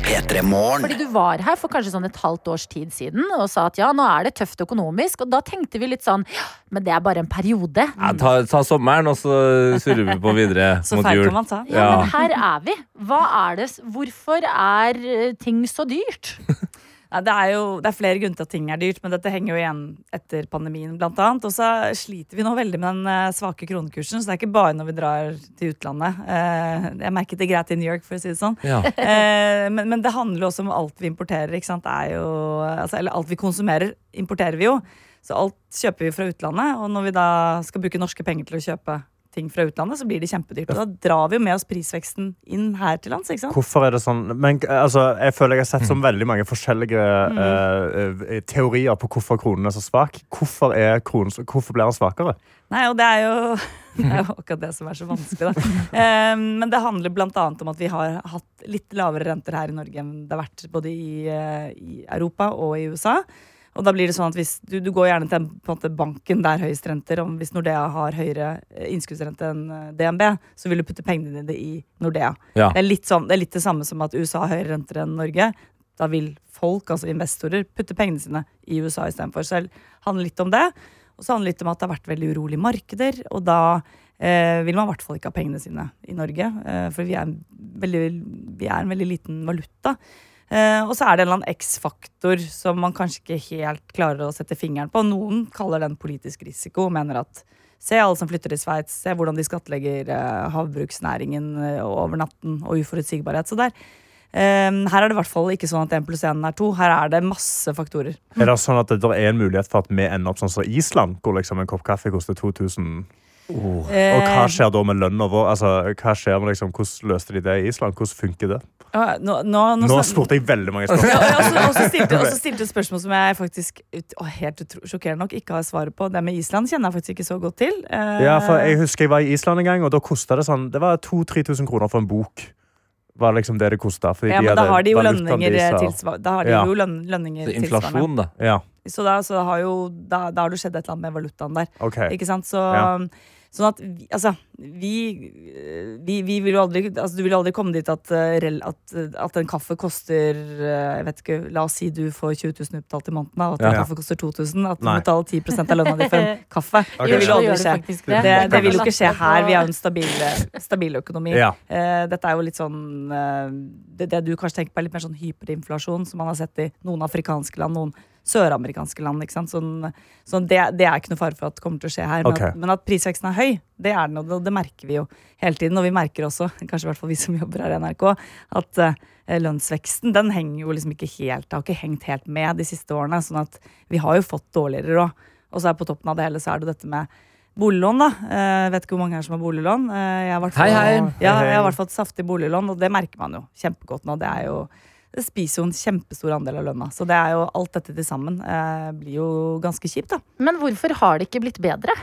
P3 Morgen. Fordi du var her for kanskje sånn et halvt års tid siden og sa at ja, nå er det tøft økonomisk. Og da tenkte vi litt sånn men det er bare en periode. Ja, ta, ta sommeren, og så surrer vi på videre Så mot jul. kan man ta. Ja, Ja. men her er vi. Hva er det, hvorfor er eh, ting så dyrt? Ja, det, er jo, det er flere grunner til at ting er dyrt, men dette henger jo igjen etter pandemien. blant annet. Og så sliter vi nå veldig med den eh, svake kronekursen, så det er ikke bare når vi drar til utlandet. Eh, jeg merket det greit i New York, for å si det sånn. Ja. Eh, men, men det handler også om alt vi importerer. ikke sant? Det jo, altså, eller alt vi konsumerer, importerer vi jo. Så alt kjøper vi fra utlandet, og når vi da skal bruke norske penger til å kjøpe ting fra utlandet, så blir det kjempedyrt. Og da drar vi jo med oss prisveksten inn her til lands. ikke sant? Hvorfor er det sånn Men altså, jeg føler jeg har sett så veldig mange forskjellige mm. uh, teorier på hvorfor kronen er så svak. Hvorfor, er kronen, hvorfor blir den svakere? Nei, og det er jo, det er jo akkurat det som er så vanskelig, da. Eh, men det handler bl.a. om at vi har hatt litt lavere renter her i Norge enn det har vært både i, eh, i Europa og i USA. Og da blir det sånn at hvis du, du går gjerne til måte, banken der høyest renter. Om hvis Nordea har høyere eh, innskuddsrente enn eh, DNB, så vil du putte pengene dine i Nordea. Ja. Det, er litt sånn, det er litt det samme som at USA har høyere renter enn Norge. Da vil folk, altså investorer, putte pengene sine i USA istedenfor. Så det handler litt om det. Og så handler det litt om at det har vært veldig urolige markeder, og da eh, vil man i hvert fall ikke ha pengene sine i Norge. Eh, for vi er, veldig, vi er en veldig liten valuta. Eh, og så er det en eller annen X-faktor som man kanskje ikke helt klarer å sette fingeren på. Noen kaller den politisk risiko og mener at se alle som flytter til Sveits, se hvordan de skattlegger eh, havbruksnæringen eh, over natten og uforutsigbarhet. Så der, eh, her er det i hvert fall ikke sånn at én pluss én er to. Her er det masse faktorer. Er det sånn at det er en mulighet for at vi ender opp sånn som Island, hvor liksom en kopp kaffe koster 2000? Og hva Eh, skjer da med lønna vår? Altså, hva skjer med liksom, hvordan løste de det i Island? Hvordan funker det? Ja, nå, nå, nå, Nå spurte jeg veldig mange spørsmål. så- og så stilte, stilte du et spørsmål som jeg faktisk å, helt utro, sjokkerende nok ikke har svaret på. Det med Island kjenner jeg faktisk ikke så godt til. Uh, Ja, for Jeg husker jeg var i Island en gang, og da kosta det sånn Det var 2000-3000 kroner for en bok. Var liksom det det kosta. ja, men da har de jo lønninger tilsvarende. tilsva- Da har de Ja. jo lønn, lønninger Så inflasjon, da. Ja, Så, da, så da, har jo, da, da har det skjedd et eller annet med valutaen der. ok. Ikke sant? Så, Ja. Sånn at vi, altså, vi, vi, vi vil jo aldri altså, Du vil jo aldri komme dit at, eh, at, at en kaffe koster eh, Jeg vet ikke, La oss si du får 20 000 utbetalt i måneden, og at en Ja. kaffe koster 2000. At du Nei. betaler 10 av lønna di for en kaffe. Okay. Det vil jo aldri det skje. Det, det. det vil jo ikke skje her. Vi har jo en stabil, stabil økonomi. Ja. Uh, dette er jo litt sånn uh, det, det du kanskje tenker på, er litt mer sånn hyperinflasjon, som man har sett i noen afrikanske land, noen søramerikanske land. ikke sant? Sånn, sånn det, det er ikke noe fare for at det kommer til å skje her. Men, Ok. at, men at prisveksten er høy, det er den, og det, det merker vi jo hele tiden. Og vi merker også, kanskje i hvert fall vi som jobber her i NRK, at uh, lønnsveksten den henger jo liksom ikke helt, har ikke hengt helt med de siste årene. sånn at vi har jo fått dårligere råd. Og så er på toppen av det hele så er det dette med Boliglån, da. Jeg vet ikke hvor mange her som har boliglån. Eh, jeg har i hvert fall- et saftig boliglån, og det merker man jo kjempegodt nå. Det er jo det spiser jo en kjempestor andel av lønna. Så det er jo alt dette til sammen eh, blir jo ganske kjipt, da. Men hvorfor har det ikke blitt bedre?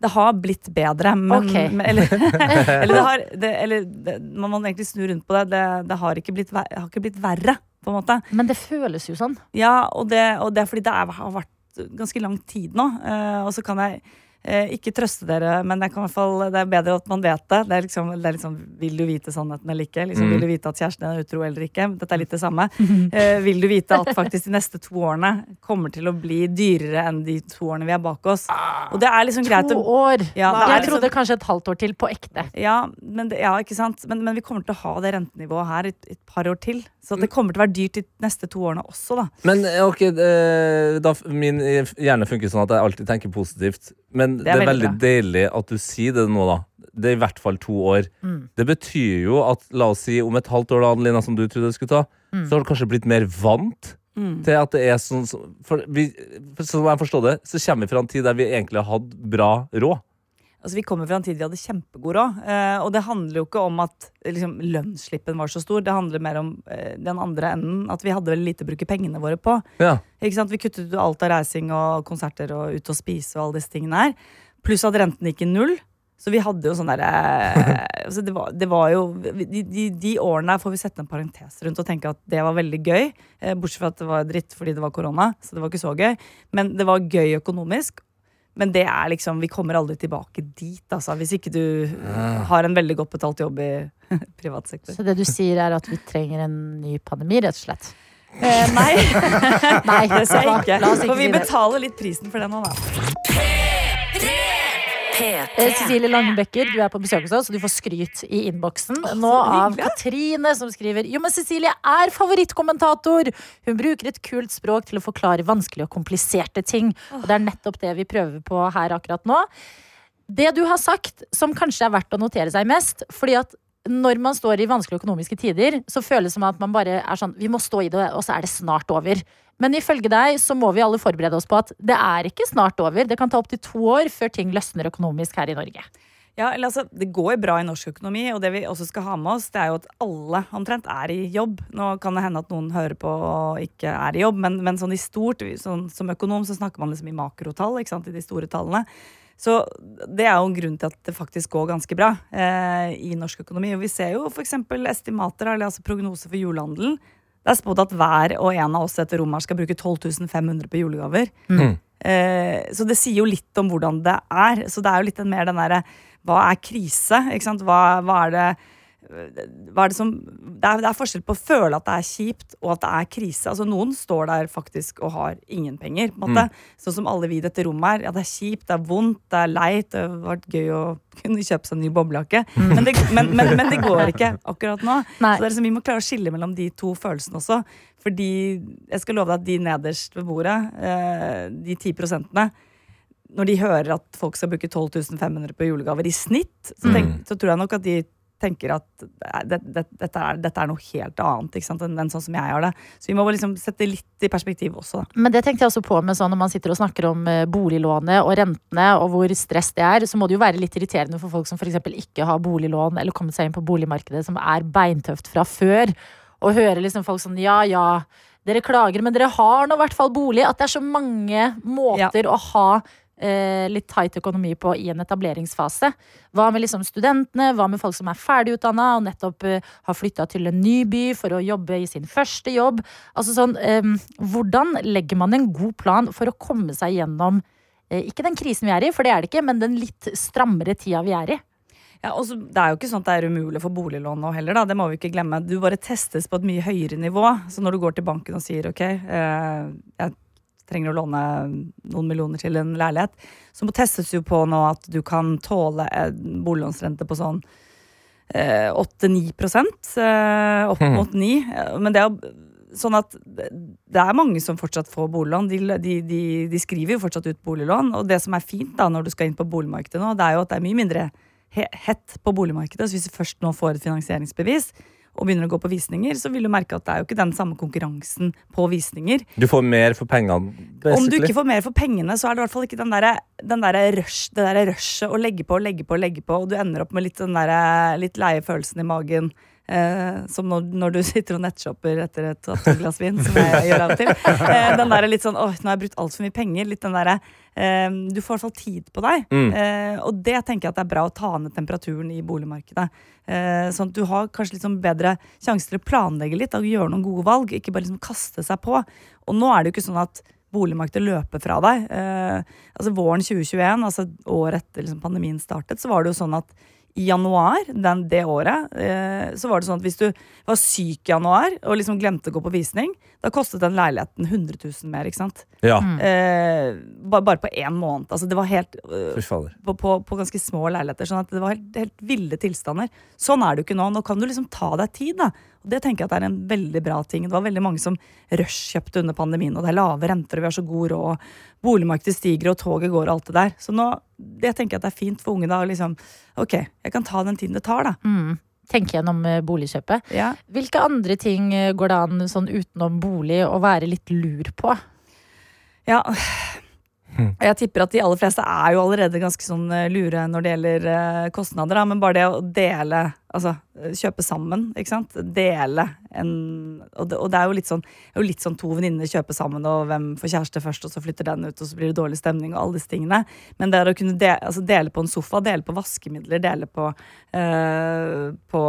Det har blitt bedre, men, okay. men eller, eller det har det, Eller det, man må egentlig snu rundt på det. Det, det har, ikke blitt, har ikke blitt verre, på en måte. Men det føles jo sånn. Ja, og det, og det er fordi det er, har vært ganske lang tid nå. eh, og så kan jeg eh, ikke trøste dere, men jeg kan i hvert fall, det er bedre at man vet det. Det er liksom, det er liksom Vil du vite sannheten eller ikke? Liksom, Mm. Vil du vite at kjæresten din er utro eller ikke? Dette er litt det samme. Eh, vil du vite at faktisk de neste to årene kommer til å bli dyrere enn de to årene vi er bak oss? Og det er liksom greit To år. Ja, det er jeg liksom- trodde kanskje et halvt år til på ekte. ja, men, ja, ikke sant? Men, men vi kommer til å ha det rentenivået her et, et par år til. Så det kommer til å være dyrt de neste to årene også, da. Men eh, ok, eh, da, min hjerne funker sånn at jeg alltid tenker positivt. Men det er er, veldig veldig deilig at du sier det nå, da. det er i hvert fall to år. Det betyr jo at la oss si om et halvt år, da, Adelina, som du trodde det skulle ta, så har du kanskje blitt mer vant til at det er sånn som- for vi, for Sånn jeg forstår det, så kommer vi fra en tid der vi egentlig har hatt bra råd. Altså, vi kommer fra en tid vi hadde kjempegod råd. Eh, og det handler jo ikke om at eh, liksom, lønnsslippen var så stor. Det handler mer om eh, den andre enden. At vi hadde veldig lite å bruke pengene våre på. Ja. Ikke sant? Vi kuttet ut alt av reising og konserter og ut og spise og alle disse tingene her. Pluss at renten gikk i null. Så vi hadde jo sånn derre altså det, det var jo de, de, de årene her får vi sette en parentes rundt og tenke at det var veldig gøy. Eh, bortsett fra at det var dritt fordi det var korona, så det var ikke så gøy. Men det var gøy økonomisk. Men det er liksom, vi kommer aldri tilbake dit, altså. Hvis ikke du har en veldig godt betalt jobb i privat sektor. Så det du sier er at vi trenger en ny pandemi, rett og slett? Eh, nei, Nei, det ser jeg ikke. La oss ikke For vi si det. betaler litt prisen for det nå, da. Eh, Cecilie Langbekker, du er på besøk hos oss, og du får skryt i innboksen nå av Katrine, som skriver Jo, men Cecilie er favorittkommentator! Hun bruker et kult språk til å forklare vanskelige og kompliserte ting. Og det er nettopp det vi prøver på her akkurat nå. Det du har sagt, som kanskje er verdt å notere seg mest, fordi at når man står i vanskelige økonomiske tider, så føles det som at man bare er sånn Vi må stå i det, og så er det snart over. Men ifølge deg så må vi alle forberede oss på at det er ikke snart over. Det kan ta opptil to år før ting løsner økonomisk her i Norge. Ja, eller altså, Det går bra i norsk økonomi, og det vi også skal ha med oss, det er jo at alle omtrent er i jobb. Nå kan det hende at noen hører på og ikke er i jobb, men, men sånn i stort, sånn, som økonom så snakker man liksom i makrotall, ikke sant, i de store tallene. Så det er jo en grunn til at det faktisk går ganske bra eh, i norsk økonomi. Og vi ser jo f.eks. estimater, eller altså prognoser for julehandelen. Det er spådd at hver og en av oss etter rommet skal bruke 12 500 på julegaver. Eh, så det sier jo litt om hvordan det er. Så det er jo litt mer den derre Hva er krise? Ikke sant? Hva, hva er det hva er det, som, det, er, det er forskjell på å føle at det er kjipt og at det er krise. Altså Noen står der faktisk og har ingen penger. på en måte. Sånn som alle vi i dette rommet er. Ja, det er kjipt, det er vondt, det er leit. Det har vært gøy å kunne kjøpe seg en ny boblejakke. Men, det, men, men, men det går ikke akkurat nå. Nei. Så det er liksom, Vi må klare å skille mellom de to følelsene også. Fordi jeg skal love deg at de nederst ved bordet, eh, de ti prosentene når de hører at folk skal bruke 12 500 på julegaver i snitt, så, tenk, så tror jeg nok at de tenker at det, det, dette, er, dette er noe helt annet enn, enn sånn som jeg har det. Så vi må liksom sette litt i perspektiv også. Da. Men det tenkte jeg også på med sånn når man sitter og snakker om eh, boliglånet og rentene og hvor stress det er, så må det jo være litt irriterende for folk som f.eks. ikke har boliglån eller kommet seg inn på boligmarkedet, som er beintøft fra før, og høre liksom folk sånn ja, ja. Dere klager, men dere har nå i hvert fall bolig. At det er så mange måter å ha eh, litt tight økonomi på i en etableringsfase. Hva med liksom studentene, hva med folk som er ferdigutdanna og nettopp eh, har flytta til en ny by for å jobbe i sin første jobb? Altså sånn, eh, hvordan legger man en god plan for å komme seg gjennom eh, ikke den krisen vi er i, for det er det ikke, men den litt strammere tida vi er i? Ja, også, det er jo ikke sånn at det er umulig for boliglån nå heller, da. Det må vi ikke glemme. Du bare testes på et mye høyere nivå. Så når du går til banken og sier ok, eh, jeg trenger å låne noen millioner til en leilighet, så må testes jo på nå at du kan tåle en boliglånsrente på sånn eh, 8-9 prosent. Eh, opp mot 9. Eh, Men det er sånn at det er mange som fortsatt får boliglån. De, de, de, de skriver jo fortsatt ut boliglån. Og det som er fint da når du skal inn på boligmarkedet nå, det er jo at det er mye mindre hett på boligmarkedet. Så hvis du først nå får et finansieringsbevis og begynner å gå på visninger, så vil du merke at det er jo ikke den samme konkurransen på visninger. Du får mer for pengene, basically. Om du ikke får mer for pengene, så er det i hvert fall ikke den derre den der rush, det derre rushet å legge på og legge på og legge på, og du ender opp med litt den der, litt leie følelsen i magen. Eh, som når, når du sitter og nettshopper etter et glass vin, som jeg gjør av og til. Eh, den der litt sånn åh, nå har jeg brukt altfor mye penger. Litt den derre eh, Du får i hvert fall tid på deg. Mm. Eh, og det tenker jeg at det er bra å ta ned temperaturen i boligmarkedet. Eh, sånn at du har kanskje litt sånn bedre sjanse til å planlegge litt og gjøre noen gode valg. Ikke bare liksom kaste seg på. Og nå er det jo ikke sånn at boligmarkedet løper fra deg. Eh, altså Våren 2021, altså året etter liksom pandemien startet, så var det jo sånn at i januar den, det året eh, så var det sånn at hvis du var syk i januar og liksom glemte å gå på visning, da kostet den leiligheten 100 000 mer. ikke sant? Ja, Eh, bare, bare på én måned. Altså det var helt eh, på, på, på ganske små leiligheter. Sånn at det var helt, helt ville tilstander. Sånn er det jo ikke nå. Nå kan du liksom ta deg tid da, Og Det tenker jeg at er en veldig bra ting. Det var veldig mange som rushkjøpte under pandemien, og det er lave renter, og vi har så god råd, boligmarkedet stiger, og toget går, og alt det der. Så nå det tenker jeg at det er fint for unge da, å liksom Ok, jeg kan ta den tiden det tar, da. Mm. Tenke gjennom eh, boligkjøpet. Ja. Hvilke andre ting eh, går det an sånn utenom bolig å være litt lur på? Ja. Jeg tipper at de aller fleste er jo allerede ganske sånn eh, lure når det gjelder kostnader, da. men bare det å dele, altså kjøpe sammen, ikke sant. Dele en Og det, og det er jo litt sånn, jo litt sånn to venninner kjøper sammen, og hvem får kjæreste først, og så flytter den ut, og så blir det dårlig stemning, og alle disse tingene. Men det er å kunne de, altså dele på en sofa, dele på vaskemidler, dele på, øh, på,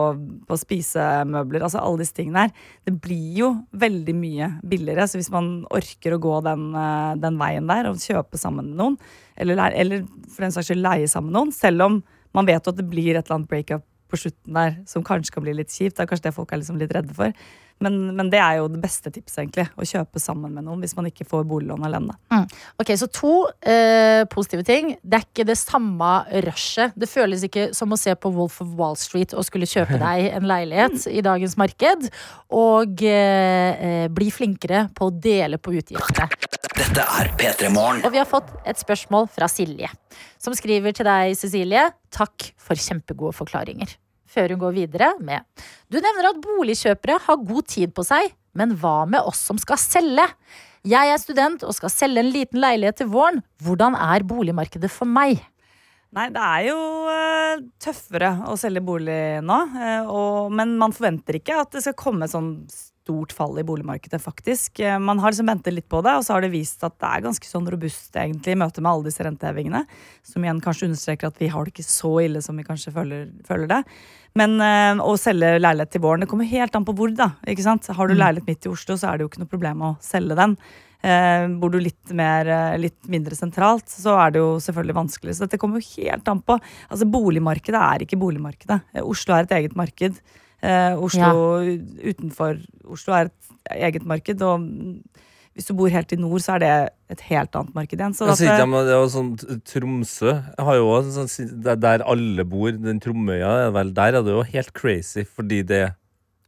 på spisemøbler, altså alle disse tingene her. Det blir jo veldig mye billigere. Så hvis man orker å gå den, eh, den veien der og kjøpe sammen med noen, eller, eller for den saks skyld leie sammen med noen, selv om man vet at det blir et eller annet breakup på slutten der som kanskje kan bli litt kjipt. Det er kanskje det folk er liksom litt redde for. Men, men det er jo det beste tipset, egentlig. Å kjøpe sammen med noen hvis man ikke får boliglån alene. Ok, Så to eh, positive ting. Det er ikke det samme rushet. Det føles ikke som å se på Wolf of Wall Street og skulle kjøpe deg en leilighet i dagens marked. Og eh, eh, bli flinkere på å dele på utgiftene. Dette er P3 Morgen. Og vi har fått et spørsmål fra Silje, som skriver til deg, Cecilie. Takk for kjempegode forklaringer. Før hun går videre med Du nevner at boligkjøpere har god tid på seg, men hva med oss som skal selge? Jeg er student og skal selge en liten leilighet til våren. Hvordan er boligmarkedet for meg? Nei, det er jo eh, tøffere å selge bolig nå. eh, og, men man forventer ikke at det skal komme sånn stort fall i boligmarkedet, faktisk. Eh, man har liksom ventet litt på det, og så har det vist at det er ganske sånn robust egentlig i møte med alle disse rentehevingene. Som igjen kanskje understreker at vi har det ikke så ille som vi kanskje føler, føler det. Men øh, å selge leilighet til våren, det kommer helt an på hvor, da. ikke sant? Har du leilighet midt i Oslo, så er det jo ikke noe problem å selge den. Eh, bor du litt, mer, eh, litt mindre sentralt, så er det jo selvfølgelig vanskelig. Så dette kommer jo helt an på. Altså Boligmarkedet er ikke boligmarkedet. Oslo er et eget marked. Eh, Oslo utenfor Oslo er et eget marked. Og hvis du bor helt i nord, så er det et helt annet marked igjen. Så sier at, det er jo sånn Tromsø har jo også sånn, der, alle bor, den Tromøya, vel, der er det jo helt crazy fordi det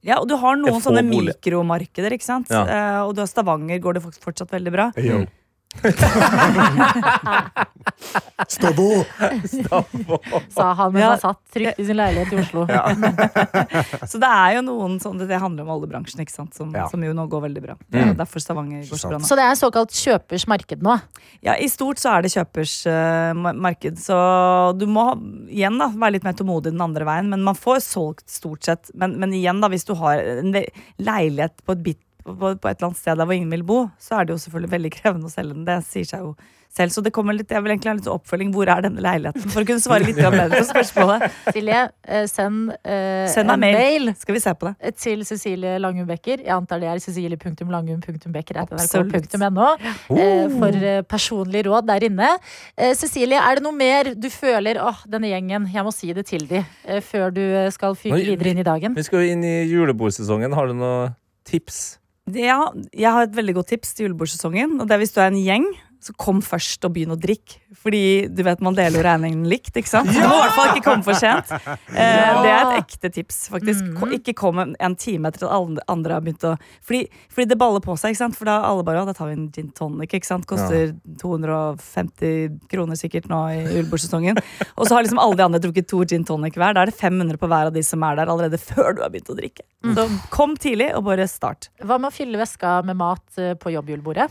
ja, og du har noen sånne bolig- mikromarkeder, ikke sant. Ja. Eh, og du har Stavanger, går det fortsatt veldig bra. Yo. Stabbo! Sa han mens Ja. han satt trygt i sin leilighet i Oslo. Så det er jo noen sånne Det handler om oljebransjen, ikke sant, som, Ja. som jo nå går veldig bra. Mm. derfor Stavanger går så bra nå. Så det er såkalt kjøpers marked nå. Ja, I stort så er det kjøpers uh, marked, så du må igjen da være litt mer tålmodig den andre veien. Men man får solgt stort sett. Men, men igjen, da, hvis du har en leilighet på et, bit, på, på et eller annet sted der hvor ingen vil bo, så er det jo selvfølgelig veldig krevende å selge den. Det sier seg jo selv. Så det kommer litt, jeg vil egentlig ha litt oppfølging. Hvor er denne leiligheten? For å kunne svare litt bedre på spørsmålet. Silje, eh, send, uh, Send en mail. mail Skal vi se på det? til Cecilie Langum Becker. Jeg antar det er cecilie.langum.becker.nrk.no Absolutt. eh, for eh, personlig råd der inne. Uh, Cecilie, er det noe mer du føler åh, denne gjengen, jeg må si det til de eh, før du eh, skal fyke videre inn i dagen? Vi skal jo inn i julebordsesongen. Har du noen tips? Ja, jeg har et veldig godt tips til julebordsesongen. Og det er hvis du er en gjeng, så kom først og begynn å drikke. Fordi du vet man deler jo regningen likt, ikke sant? Du må i hvert fall ikke komme for sent. Eh, det er et ekte tips, faktisk. Ko- Ikke kom en, en time etter at alle andre har begynt å fordi, fordi det baller på seg, ikke sant? For da alle bare, «Å, da tar vi en gin tonic, ikke sant? Koster 250 kroner sikkert nå i julebordsesongen. Og så har liksom alle de andre drukket to gin tonic hver. Da er det 500 på hver av de som er der allerede før du har begynt å drikke. Så kom tidlig, og bare start. Hva med å fylle veska med mat eh, på jobbjulebordet?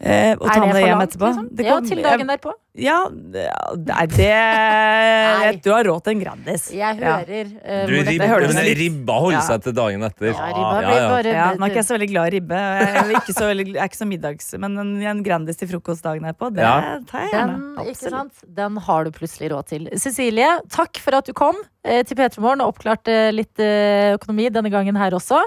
Eh, og ta det med det hjem etterpå. liksom? Det Ja, til dagen derpå? Ja, det- nei, det jeg, Du har råd til en Grandis. Jeg Ja. hører eh, Du, hvor rib, dette men ribba holder Ja. seg til dagen etter. Ja, ribba Ja, blir ja. bare Ja, nå er ikke jeg så veldig glad i ribbe. Jeg er ikke så, veldig- er ikke så middags, men en, en Grandis til frokost dagen etterpå, det Ja. tar jeg Den, gjerne. ikke Absolutt. sant? Den har du plutselig råd til. Cecilie, takk for at du kom eh, til P3 Morgen og oppklarte litt eh, økonomi denne gangen her også.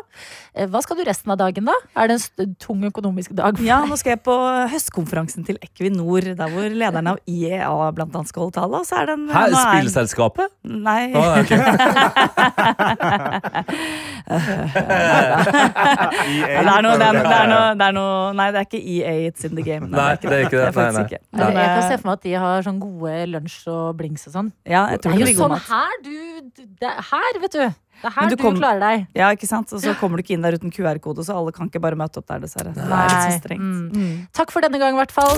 Eh, Hva skal du resten av dagen, da? Er det en tung økonomisk dag? Ja, nå skal jeg på høstkonferansen til Equinor, der hvor lederen av IEA blant annet skal holde tale. Og så er det Hæ, er- spillselskapet? Nei. Oh, okay. Ja, det er noe, det er, det er noe, det er noe Nei, det er ikke EA It's in the game. Nei, det er ikke det. Det er Nei, nei. ikke. Men jeg kan eh, se for meg at de har sånn gode lunsj og blings og sånn. ja, jeg Det er jo sånn her du det er her, vet du. Det er her du, kom, du klarer deg. Ja, ikke sant? Og så kommer du ikke inn der uten QR-kode, så alle kan ikke bare møte opp der, dessverre. Det er litt så strengt. Mm. Takk for denne gang, i hvert fall.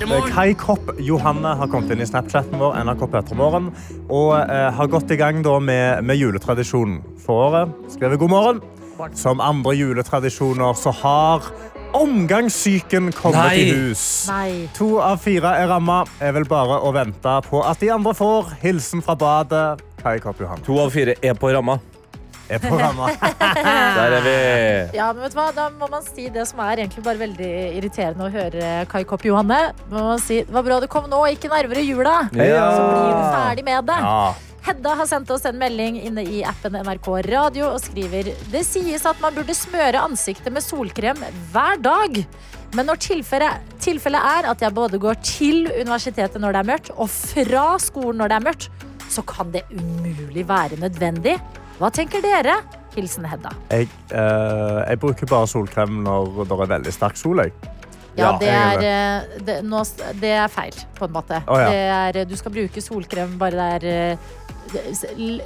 Er P3 Morgen. Kai Kopp Johanne har kommet inn i Snapchaten vår NRK Petremorgen, og eh, har gått i gang da, med, med juletradisjonen for året. Skrevet god morgen. Som andre juletradisjoner så har omgangssyken kommet Nei. i hus. Nei. To av fire er ramma. Er vel bare å vente på at de andre får. Hilsen fra badet. Kai Kopp Johanne. To av fire er på ramma. Er på ramma. Der er vi. Ja, men vet du hva? Da må man si det som er egentlig bare veldig irriterende å høre Kai Kopp Johanne. Må man si, det var bra du kom nå, ikke nærmere jula. Ja. Så blir du ferdig med det. Ja. Hedda har sendt oss en melding inne i appen NRK Radio og skriver Det sies at man burde smøre ansiktet med solkrem hver dag. Men når tilfellet, tilfellet er at jeg både går til universitetet når det er mørkt, og fra skolen når det er mørkt, så kan det umulig være nødvendig. Hva tenker dere? Hilsen Hedda. Jeg, eh, jeg bruker bare solkrem når det er veldig sterk sol. Jeg. Ja, det, jeg er, gjør eh, det, nå, det er feil, på en måte. Å, ja. det er, eh, du skal bruke solkrem bare det er eh, det-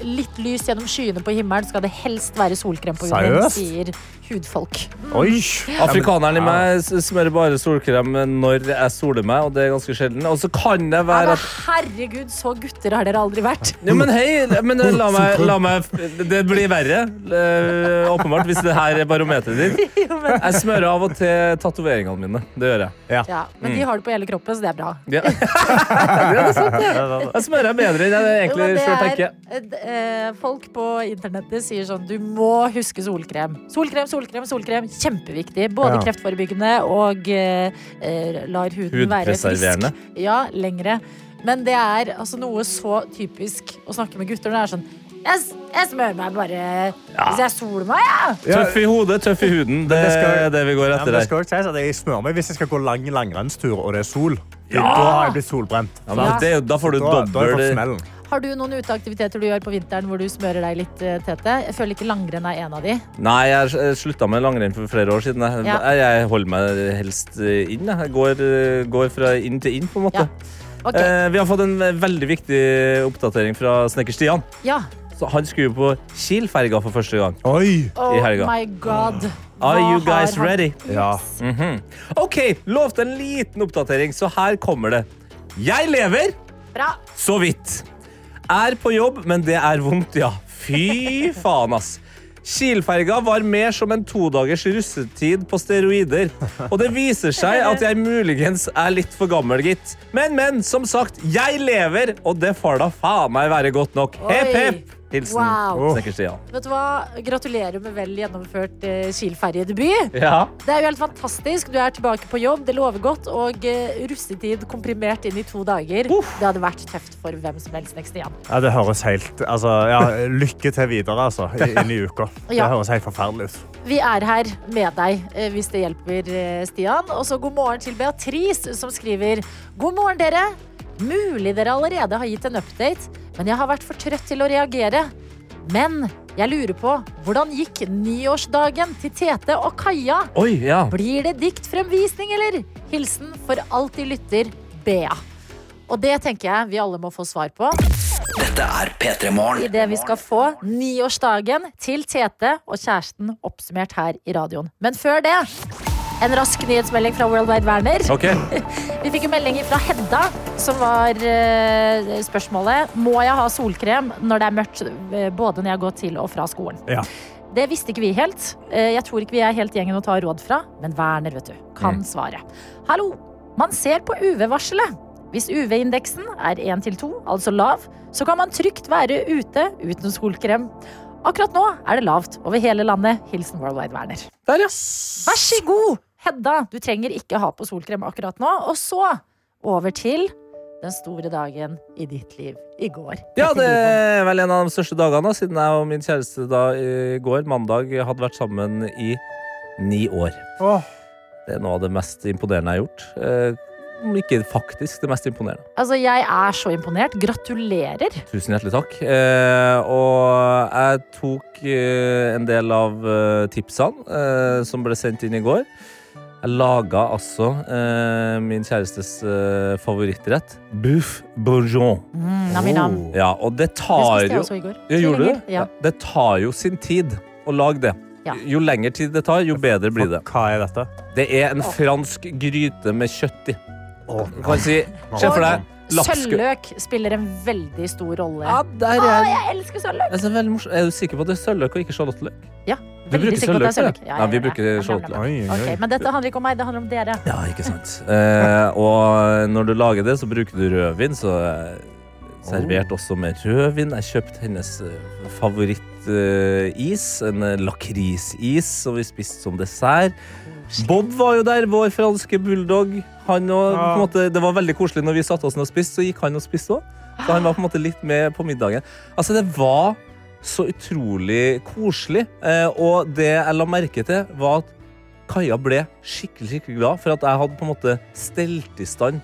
litt lys gjennom skyene på himmelen. Skal det helst være solkrem på huden, sier hudfolk. Oi! Afrikaneren i meg smører bare solkrem når jeg soler meg, og det er ganske sjelden. Og så kan det være at herregud, så gutter har dere aldri vært. Ja, men hei, men la meg, la meg Det blir verre, eh, åpenbart, hvis det her er barometeret ditt. Jeg smører av og til tatoveringene mine. Det gjør jeg. ja, men de har det på hele kroppen, så det er bra. Ja. det er sant, det. Jeg smører bedre enn jeg egentlig sjøl er, tenker. Eh, folk på internettet sier sånn Du må huske solkrem. Solkrem, solkrem, solkrem. Kjempeviktig. Både Ja. kreftforebyggende og eh, eh, lar huden være frisk. Ja, lengre. Men det er altså noe så typisk å snakke med gutter. Det er sånn Jeg, jeg smører meg bare hvis jeg soler meg, ja. Tøff i hodet, tøff i huden. Det det skal- er det vi går etter ja, det der. skal også sies at jeg smører meg hvis jeg skal gå lang langrennstur og det er sol. Ja! Da har jeg blitt solbrent. Ja, men det er da får du da, da dobbel. Har du noen uteaktiviteter du gjør på vinteren hvor du smører deg litt, eh, Tete? Jeg føler ikke langrenn er en av de. Nei, jeg jeg slutta med langrenn for flere år siden. Jeg, Ja. jeg holder meg helst inn. Jeg går, eh, går fra inn til inn, på en måte. Ja. Okay. Eh, vi har fått en veldig viktig oppdatering fra snekker Stian. Ja. Så han skulle på Kiel-ferga for første gang. Oi! Oh I helga. my god. Are you guys han- ready? Ja. Mhm. OK, lovte en liten oppdatering, så her kommer det. Jeg lever, Bra. så vidt. Er på jobb, men det er vondt, ja. Fy faen, ass. Kiel-ferga var mer som en todagers russetid på steroider. Og det viser seg at jeg muligens er litt for gammel, gitt. Men, men, som sagt, jeg lever, og det får da faen meg være godt nok. Hepp, hepp! Hilsen Wow. Snekker Stian. Vet du hva? Gratulerer med vel gjennomført eh, Kiel-ferjedebut. Ja. Det er jo helt fantastisk. Du er tilbake på jobb, det lover godt. Og eh, russetid komprimert inn i to dager. Det hadde vært tøft for hvem som helst. Next igjen. Ja, det høres helt altså, ja, Lykke til videre, altså, i- inn i uka. Det Ja. høres helt forferdelig ut. Vi er her med deg eh, hvis det hjelper, eh, Stian. Og så god morgen til Beatrice, som skriver God morgen, dere. Mulig dere allerede har gitt en update, men jeg har vært for trøtt til å reagere. Men jeg lurer på hvordan gikk nyårsdagen til Tete og Kaja? Oi, ja. Blir det diktfremvisning, eller? Hilsen for alltid lytter Bea. Og det tenker jeg vi alle må få svar på Dette er P3 Morgen. idet vi skal få niårsdagen til Tete og kjæresten oppsummert her i radioen. Men før det en rask nyhetsmelding fra World Wide Werner. Okay. Vi fikk en melding fra Hedda, som var eh, spørsmålet Må jeg ha solkrem når det er mørkt, eh, både når jeg går til og fra skolen. Ja. Det visste ikke vi helt. Eh, Jeg tror ikke vi er helt gjengen å ta råd fra, men Werner vet du, kan svare. Hallo! Man ser på UV-varselet. Hvis UV-indeksen er 1 til 2, altså lav, så kan man trygt være ute uten solkrem. Akkurat nå er det lavt over hele landet. Hilsen Worldwide Werner. Der, ja. Vær så god, Hedda. Du trenger ikke ha på solkrem akkurat nå. Og så over til den store dagen i ditt liv i går. Ja, det er vel en av de største dagene, da, siden jeg og min kjæreste da i går, mandag, hadde vært sammen i ni år. Åh. Det er noe av det mest imponerende jeg har gjort. Eh, Om ikke faktisk det mest imponerende. Altså, jeg er så imponert. Gratulerer. Tusen hjertelig takk. Eh, og jeg tok eh, en del av eh, tipsene eh, som ble sendt inn i går. Jeg laga altså eh, min kjærestes eh, favorittrett. Bouffe bourgeon. Mm, nam, nam. Ja, og det tar jo ja, Gjorde du Ja. Det tar jo sin tid å lage det. Ja. Jo lengre tid det tar, jo bedre blir det. Hva er dette? Det er en fransk gryte med kjøtt i. Kan si, Se for deg Sølvløk spiller en veldig stor rolle. Ja, der Å, er jeg elsker sølvløk! det er, så veldig morsomt. er du sikker på at det er sølvløk og ikke sjalottløk? Ja, vi bruker er sølvløk, sølvløk. ja. Ja, vi bruker sjalottløk. Oi, oi, oi. Ok, men dette handler ikke om meg, det handler om dere. Ja, ikke sant. Eh, og når du lager det, så bruker du rødvin. Så jeg serverte også med rødvin. Jeg kjøpte hennes eh, favorittis, en eh, lakrisis, som vi spiste som dessert. Bob var jo der, vår franske bulldog. Han og, på en måte, det var veldig koselig når vi satte oss ned og spiste, så gikk han og spiste òg. Så han var på en måte litt med på middagen. Altså, det var så utrolig koselig. Eh, og det jeg la merke til, var at Kaja ble skikkelig skikkelig glad for at jeg hadde på en måte stelt i stand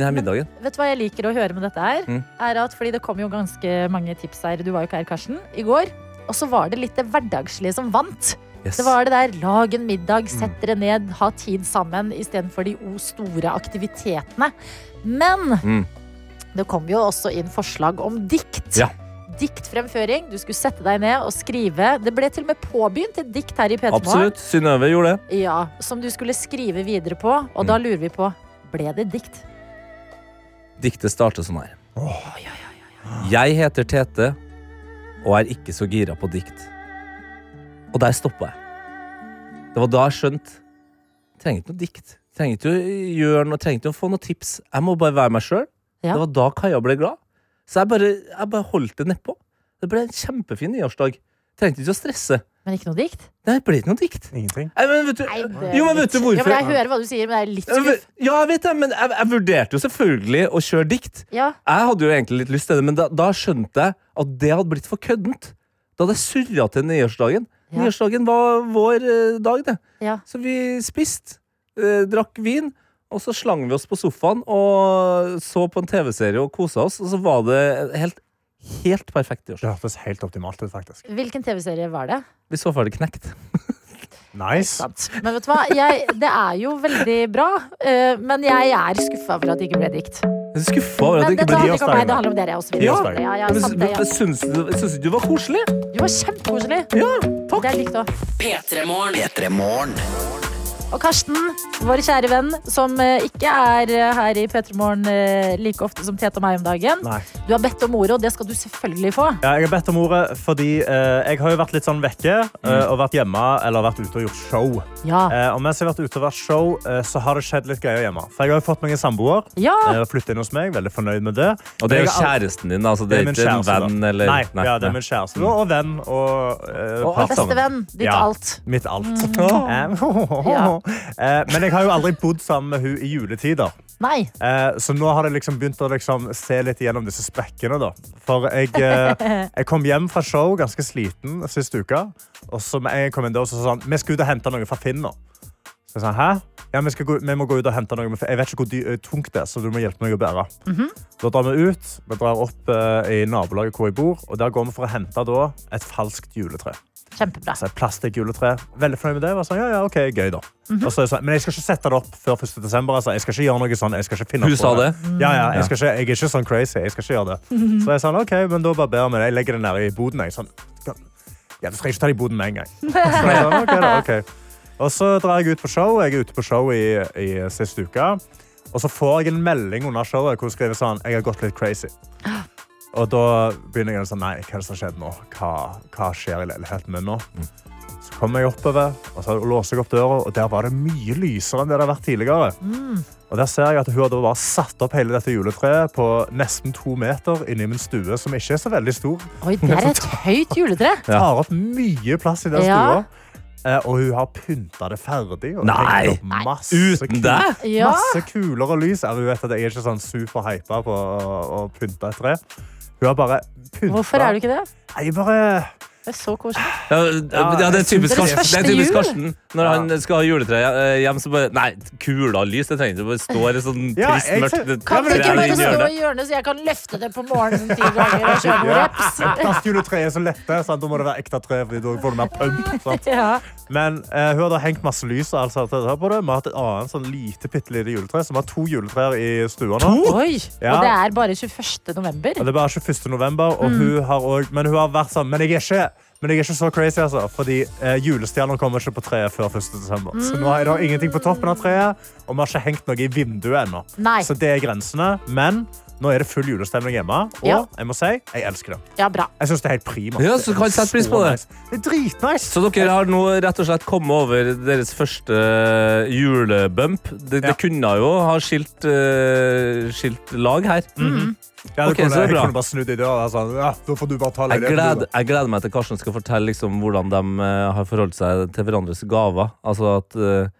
denne middagen. Vet du hva jeg liker å høre med dette her? Mm. Er at, fordi det kom jo ganske mange tips her, du var jo ikke her, Karsten, i går. Og så var det litt det hverdagslige som vant. Yes. Det var det der, lag en middag, sett dere ned, ha tid sammen, istedenfor de o store aktivitetene. Men Mm. det kom jo også inn forslag om dikt. Ja. Diktfremføring. Du skulle sette deg ned og skrive. Det ble til og med påbegynt et dikt her i P3 Morgen. Absolutt. Synnøve gjorde det. Ja, som du skulle skrive videre på. Og Mm. da lurer vi på, ble det dikt? Diktet starter sånn her. Jeg heter Tete og er ikke så gira på dikt. Og der stoppa jeg. Det var da jeg skjønte Trenger ikke noe dikt. Trenger ikke å gjøre noe, trenger ikke å få noe tips. Jeg må bare være meg sjøl. Ja. Det var da Kaja ble glad. Så jeg bare, jeg bare holdt det nedpå. Det ble en kjempefin nyårsdag. Trengte ikke å stresse. Men ikke noe dikt? Nei, det ble ikke noe dikt. Ingenting. Nei, men vet du, Nei, det jo, men vet du hvorfor? Ja, men jeg hører hva du sier, men det er litt skuff. Ja, jeg vet det, men jeg, jeg vurderte jo selvfølgelig å kjøre dikt. Ja, Jeg hadde jo egentlig litt lyst til det, men da, da skjønte jeg at det hadde blitt for køddent. Da hadde jeg surra til nyårsdagen. Ja. Nyårsdagen var vår eh, dag, det. ja. Så vi spiste, eh, drakk vin, og så slang vi oss på sofaen og så på en TV-serie og kosa oss. Og så var det helt, helt perfekt Det hørtes helt optimalt ut, faktisk. Hvilken TV-serie var det? Vi så ferdig knekt. Nice. Men vet du hva, jeg, det er jo veldig bra. Uh, men jeg er skuffa for at det ikke ble dikt. Er skuffa over at det ikke ble dikt. det handler om dere. også. Ja, ja, ja, sant det, ja. Syns du syns du var koselig? Du var kjempekoselig. Ja, takk. Det er likt òg. P3morgen. P3 Morgen. Og Karsten, vår kjære venn, som eh, ikke er eh, her i P3 Morgen eh, like ofte som Tete og meg om dagen. Nei. Du har bedt om ordet, og det skal du selvfølgelig få. Ja, jeg har bedt om ordet fordi eh, jeg har jo vært litt sånn vekke eh, og vært hjemme eller vært ute og gjort show. Ja. Eh, og mens jeg har vært ute og vært show, så har det skjedd litt greier hjemme. For jeg har jo fått meg en samboer. Ja. Flyttet inn hos meg. Veldig fornøyd med det. Og det er jo kjæresten din, altså. Det er ikke en venn eller Nei, ja, det er min kjæreste og venn og, eh, Og. Bestevenn, ditt Ja. alt. Mitt alt. Mm. Ja. Eh, men jeg har jo aldri bodd sammen med hun i juletider. Nei. Eh, så nå har jeg liksom begynt å liksom se litt gjennom disse sprekkene. Da. For jeg, eh, jeg kom hjem fra show ganske sliten sist uke. Og så jeg kom inn der, så sa han vi skal ut og hente noe fra Finn nå. Så jeg sa, Hæ? Ja, vi, gå, vi må gå ut og hente noe, jeg vet ikke hvor dy eh, tungt det er, så du må hjelpe meg å bære. Da drar vi ut. Vi drar opp uh, i nabolaget hvor jeg bor, og der går vi for å hente da, et falskt juletre. Kjempebra. Altså et juletre. Veldig fornøyd med det. Sånn, ja, ja, ok, gøy da. Mm -hmm. så er sånn, men jeg skal ikke sette det opp før 1. desember. Altså. Jeg skal ikke gjøre noe sånn. Jeg skal ikke finne Hun sa det? Ja, ja, jeg, skal ikke, jeg er ikke sånn crazy. Jeg skal ikke gjøre det. Så jeg sa, ok, men da bare ber vi det. Jeg legger det nede i boden. Jeg. Sånn, ja, du trenger ikke ta det i boden med en gang. Så jeg sa, ok da, ok. Og så drar jeg ut på show. Jeg er ute på show i, i siste uke. Og så får jeg en melding under showet hvor hun skriver sånn, jeg har gått litt crazy. Og da begynner jeg å si nei, hva er det som har skjedd nå? Hva, hva skjer i leiligheten min nå? Så kommer jeg oppover, og så låser jeg opp døra, og der var det mye lysere enn det det har vært tidligere. Og der ser jeg at hun hadde bare satt opp hele dette juletreet på nesten to meter inni min stue, som ikke er så veldig stor. Oi, det er et høyt juletre. Tar opp mye plass i den Ja. stua. Eh, og hun har pynta det ferdig. Og Nei. masse Uten kul- deg? Masse kuler og lys. Hun vet at jeg er ikke sånn superhypa på å, å pynte et tre. Hun har bare pynta Hvorfor er du ikke det? Nei, bare Det er så koselig. Ja, ja, det er typisk Karsten. Det er typisk? Karsten. Når han skal ha juletre eh, hjem, så bare Nei, kula lys, det trenger ikke. Det bare står et sånn Ja, trist, mørkt ser- Kan du det ikke bare stå i hjørnet, så jeg kan løfte det på morgenen ti ganger og kjøre noen Ja. reps? Plastjuletre er så lette, sant? da må det være ekte tre. for da får du mer pump. Ja. Men eh, hun hadde hengt masse lys og alt sånt på det. Vi har hatt et annet sånn lite, bitte lite juletre. Så vi har to juletrær i stua nå. Oi! Ja. Og det er bare 21. november. Og det er bare 21. november, og hun har også, men hun har vært sånn Men jeg er ikke, men jeg er ikke så crazy, altså. Fordi eh, julestjerner kommer ikke på treet før 1. desember. Så nå er det ingenting på toppen av treet, og vi har ikke hengt noe i vinduet ennå. Nei. Så det er grensene. Men nå er det full julestemning hjemme, og Ja. jeg må si, jeg elsker det. Ja, bra. Jeg synes det er helt prima. Ja, så kan sette pris på det. Nice. Det er dritnice. Så dere har nå rett og slett kommet over deres første julebump. Det, det kunne jo ha skilt, uh, skilt lag her. Ja, okay, kunne, jeg bra. kunne bare snudd i døra sånn, ja, da får du bare ta Jeg gleder, jeg gleder meg til Karsten skal fortelle liksom, hvordan de uh, har forholdt seg til hverandres gaver. Altså at uh,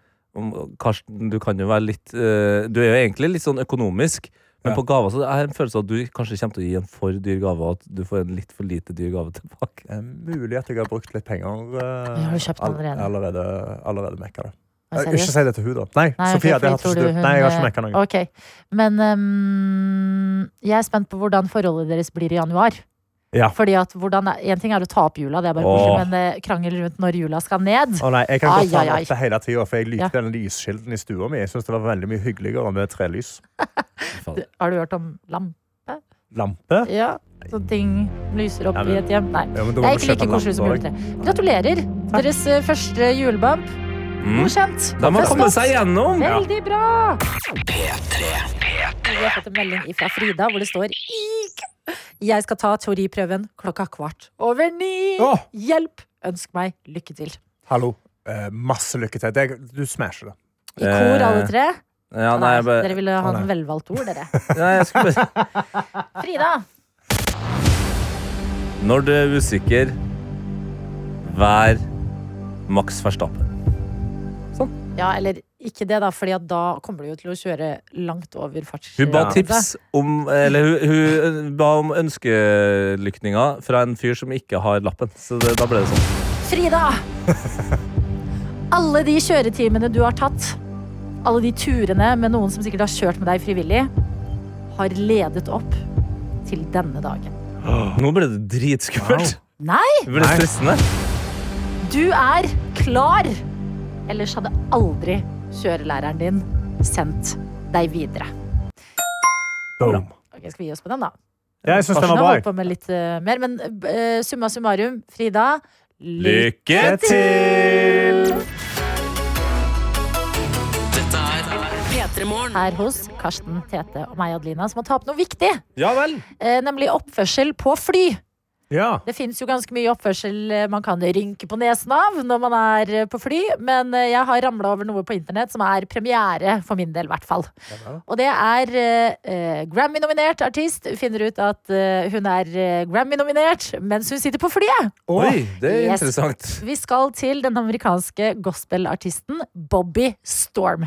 Karsten, du kan jo være litt uh, Du er jo egentlig litt sånn økonomisk, men Ja. på gaver så er det en følelse av at du kanskje kommer til å gi en for dyr gave, og at du får en litt for lite dyr gave tilbake. Det er mulig at jeg har brukt litt penger. eh, Ja, har du kjøpt all- allerede? Allerede, allerede mekka det. Eh, Ikke si det til hun da. Nei, Nei, Sofia, okay, det har du du. hun, Nei, jeg har ikke eh, mekka noe. Okay. Men um, jeg er spent på hvordan forholdet deres blir i januar. Ja. Fordi at hvordan, En ting er å ta opp jula, det er bare koselig, men eh, krangel rundt når jula skal ned. Å nei, jeg kan Ai, godt ta den opp hele tida, for jeg likte Ja. den lyskilden i stua mi. Jeg synes det var veldig mye hyggeligere med trelys. Du- Har du hørt om lampe? Lampe? Ja, Sånne ting lyser opp Ja, i et hjem? Nei. Ja, Det er ikke like koselig som juletre. Gratulerer! Deres eh, første julebump. Mm. Godkjent. Har Fest kommet seg gjennom! Veldig bra! P3. Vi har fått en melding fra Frida hvor det står «Ik! Jeg skal ta teoriprøven klokka kvart over ni. Åh. Hjelp! Ønsk meg lykke til. Hallo. Eh, masse lykke til. Det, du smasher det. I kor, Eh, alle tre. Ja, nei, Nei, jeg bare, Dere ville ha en velvalgt ord, dere. ja, jeg skulle bare Frida. Når du er usikker, vær Max Verstappen. Ja, eller ikke det, da, Fordi da kommer du jo til å kjøre langt over fartsgrensa. Hun ba tips om Eller hun, hun ba om ønskelykninger fra en fyr som ikke har lappen. Så det, da ble det sånn. Frida! Alle de kjøretimene du har tatt, alle de turene med noen som sikkert har kjørt med deg frivillig, har ledet opp til denne dagen. Nå ble det dritskummelt. Nei, Det ble stressende. du er klar! Ellers hadde aldri kjørelæreren din sendt deg videre. Boom. Ok, skal vi gi oss på den, da? Jeg synes den var har bra. holdt på med litt mer, men uh, summa summarum, Frida Lykke til! Dette er P3 Morgen. her hos Karsten, Tete og meg, Adelina, som må ta opp noe viktig. Ja vel. eh, nemlig oppførsel på fly. Ja. Det fins jo ganske mye oppførsel eh, man kan rynke på nesen av når man er eh, på fly, men eh, jeg har ramla over noe på internett som er premiere, for min del i hvert fall. Og det er eh, Grammy-nominert artist finner ut at eh, hun er Grammy-nominert mens hun sitter på flyet. Oi, det er Yes. interessant. Vi skal til den amerikanske gospelartisten Bobby Storm.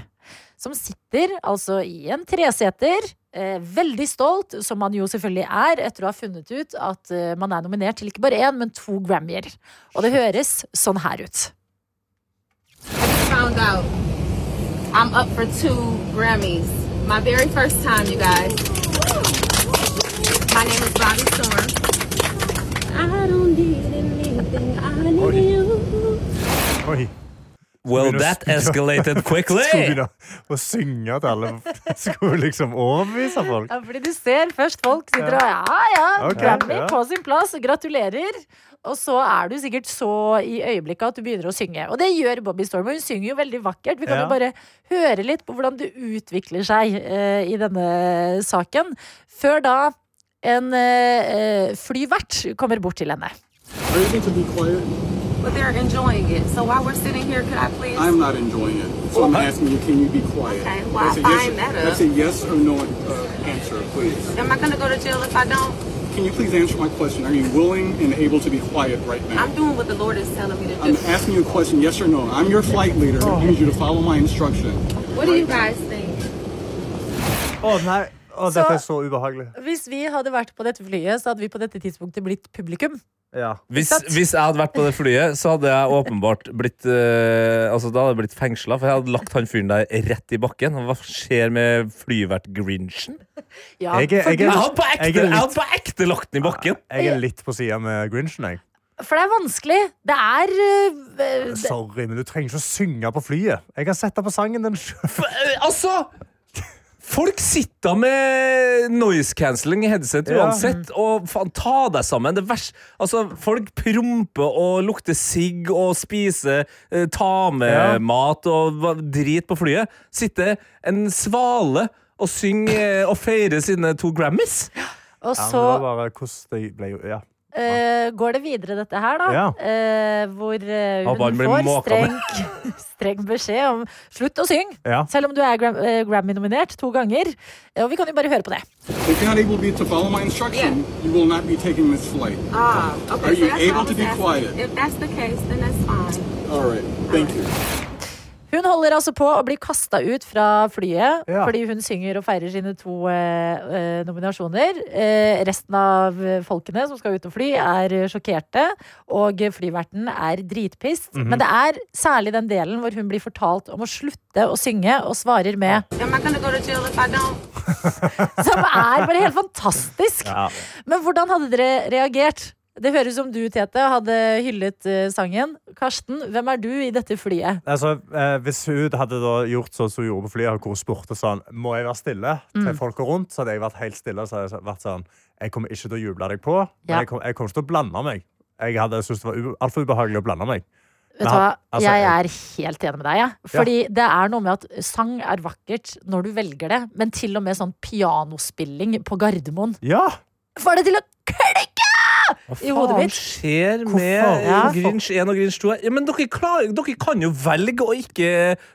Som sitter altså i en treseter, eh, veldig stolt, som man jo selvfølgelig er, etter å ha funnet ut at eh, man er nominert til ikke bare én, men to Grammyer. Og det høres sånn her ut. Oi I'm up for two Grammys. My very first time, you guys. My name is Bobby Storm. I don't need anything, I need you. Oi. Well, that escalated quickly. Skulle begynne å synge til alle. Skulle liksom overbevise folk. Ja, fordi du ser først folk sitter og ja, ja, Ok, Grammy ja. på sin plass, gratulerer. Og så er du sikkert så i øyeblikket at du begynner å synge. Og det gjør Bobby Storm, og hun synger jo veldig vakkert. Vi kan Ja. jo bare høre litt på hvordan det utvikler seg uh, i denne saken. Før da en eh, flyvert kommer bort til henne. Are you to be quiet? But they're enjoying it. So while we're sitting here, could I please? I'm not enjoying it. So I'm asking you, can you be quiet? Okay, well, that's a I yes, find that That's a yes or no uh, answer, please. Am I gonna go to jail if I don't? Can you please answer my question? Are you willing and able to be quiet right now? I'm doing what the Lord is telling me to do. I'm asking you a question, yes or no. I'm your flight leader. I need you to follow my instruction. What do you guys think? Å nei, Å, Så- dette er så ubehagelig. Hvis vi hadde vært på dette flyet, så hadde vi på dette tidspunktet blitt publikum. Ja. Hvis, hvis jeg hadde vært på det flyet, så hadde jeg åpenbart blitt uh, Altså Da hadde jeg blitt fengsla, for jeg hadde lagt han fyren der rett i bakken. Hva skjer med flyvert Grinchen? Ja, Jeg jeg Jeg hadde på ekte, Jeg jeg litt- hadde på ekte lagt den i bakken! Jeg er litt på sida med Grinchen. Jeg. For det er vanskelig. Det er uh, Sorry, men du trenger ikke å synge på flyet. Jeg har sett deg på sangen den sjøl. Eh, Altså Folk sitter med noise cancelling i headset Ja. uansett, og faen, ta deg sammen. Det vers, altså, folk promper og lukter sigg og spiser eh, ta med Ja. mat og drit på flyet. Sitter en svale og synger eh, og feirer sine to Grammys. og Ja, men så det var bare hvordan det ble ja. Øh, går det videre, dette her, da. Ja. Uh, hvor hun får streng, streng beskjed om slutt å synge. Ja. Selv om du er Gram Grammy-nominert to ganger. Og vi kan jo bare høre på det. If you're not able to follow my instruction, you will not be taking this flight. Ah, okay. Are you able to be asking. quiet? If that's the case, then that's fine. All right. Thank you. Hun holder altså på å bli kasta ut fra flyet Ja. fordi hun synger og feirer sine to eh, eh, nominasjoner. Eh, resten av folkene som skal ut og fly, er sjokkerte, og flyverten er dritpist. Mhm. Men det er særlig den delen hvor hun blir fortalt om å slutte å synge, og svarer med? Som er bare helt fantastisk! Ja. Men hvordan hadde dere reagert? Det høres som du, Tete, hadde hyllet eh, sangen. Karsten, hvem er du i dette flyet? Altså, eh, hvis hun hadde da gjort sånn som hun gjorde på flyet, hvor hun spurte sånn Må jeg være stille til Mm. folka rundt, så hadde jeg vært helt stille. Så hadde jeg vært sånn Jeg kommer ikke til å juble deg på, men Ja. jeg, kom, jeg kommer ikke til å blande meg. Jeg hadde syntes det var altfor ubehagelig å blande meg. Vet du hva? altså, jeg er helt enig med deg. jeg. Fordi det er noe med at sang er vakkert når du velger det, men til og med sånn pianospilling på Gardermoen Ja! får det til å klikke! Hva I hodet faen skjer med Ja. Grinch 1 og Grinch 2? Ja, men dere, klarer, dere kan jo velge å ikke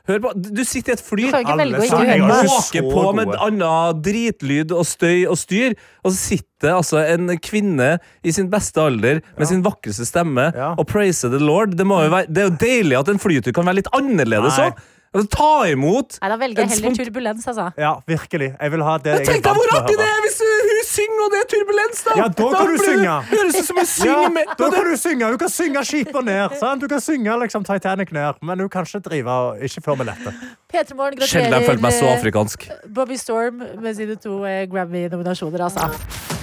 høre på. Du sitter i et fly. Alle høre på. med annen dritlyd og støy og styr, og så sitter altså en kvinne i sin beste alder med sin vakreste stemme Ja. og praiser the lord. Det, må jo være, det er jo deilig at en flytur kan være litt annerledes Nei. Òg. Ta imot! Nei, da velger jeg heller turbulens, altså. Ja, virkelig. Jeg vil ha det Men Tenk deg hvor artig det er hvis hun synger og det er turbulens! Da Ja, da kan du synge. Høres ut som hun synger Ja, med da kan du synge. Du kan synge skipet ned. Sant? Du kan synge liksom, Titanic ned, men du kan ikke drive og ikke før med dette. P3 Morgen Sjelden jeg har meg så gratulerer afrikansk. eh, Bobby Storm med sine to eh, Grammy-nominasjoner, altså.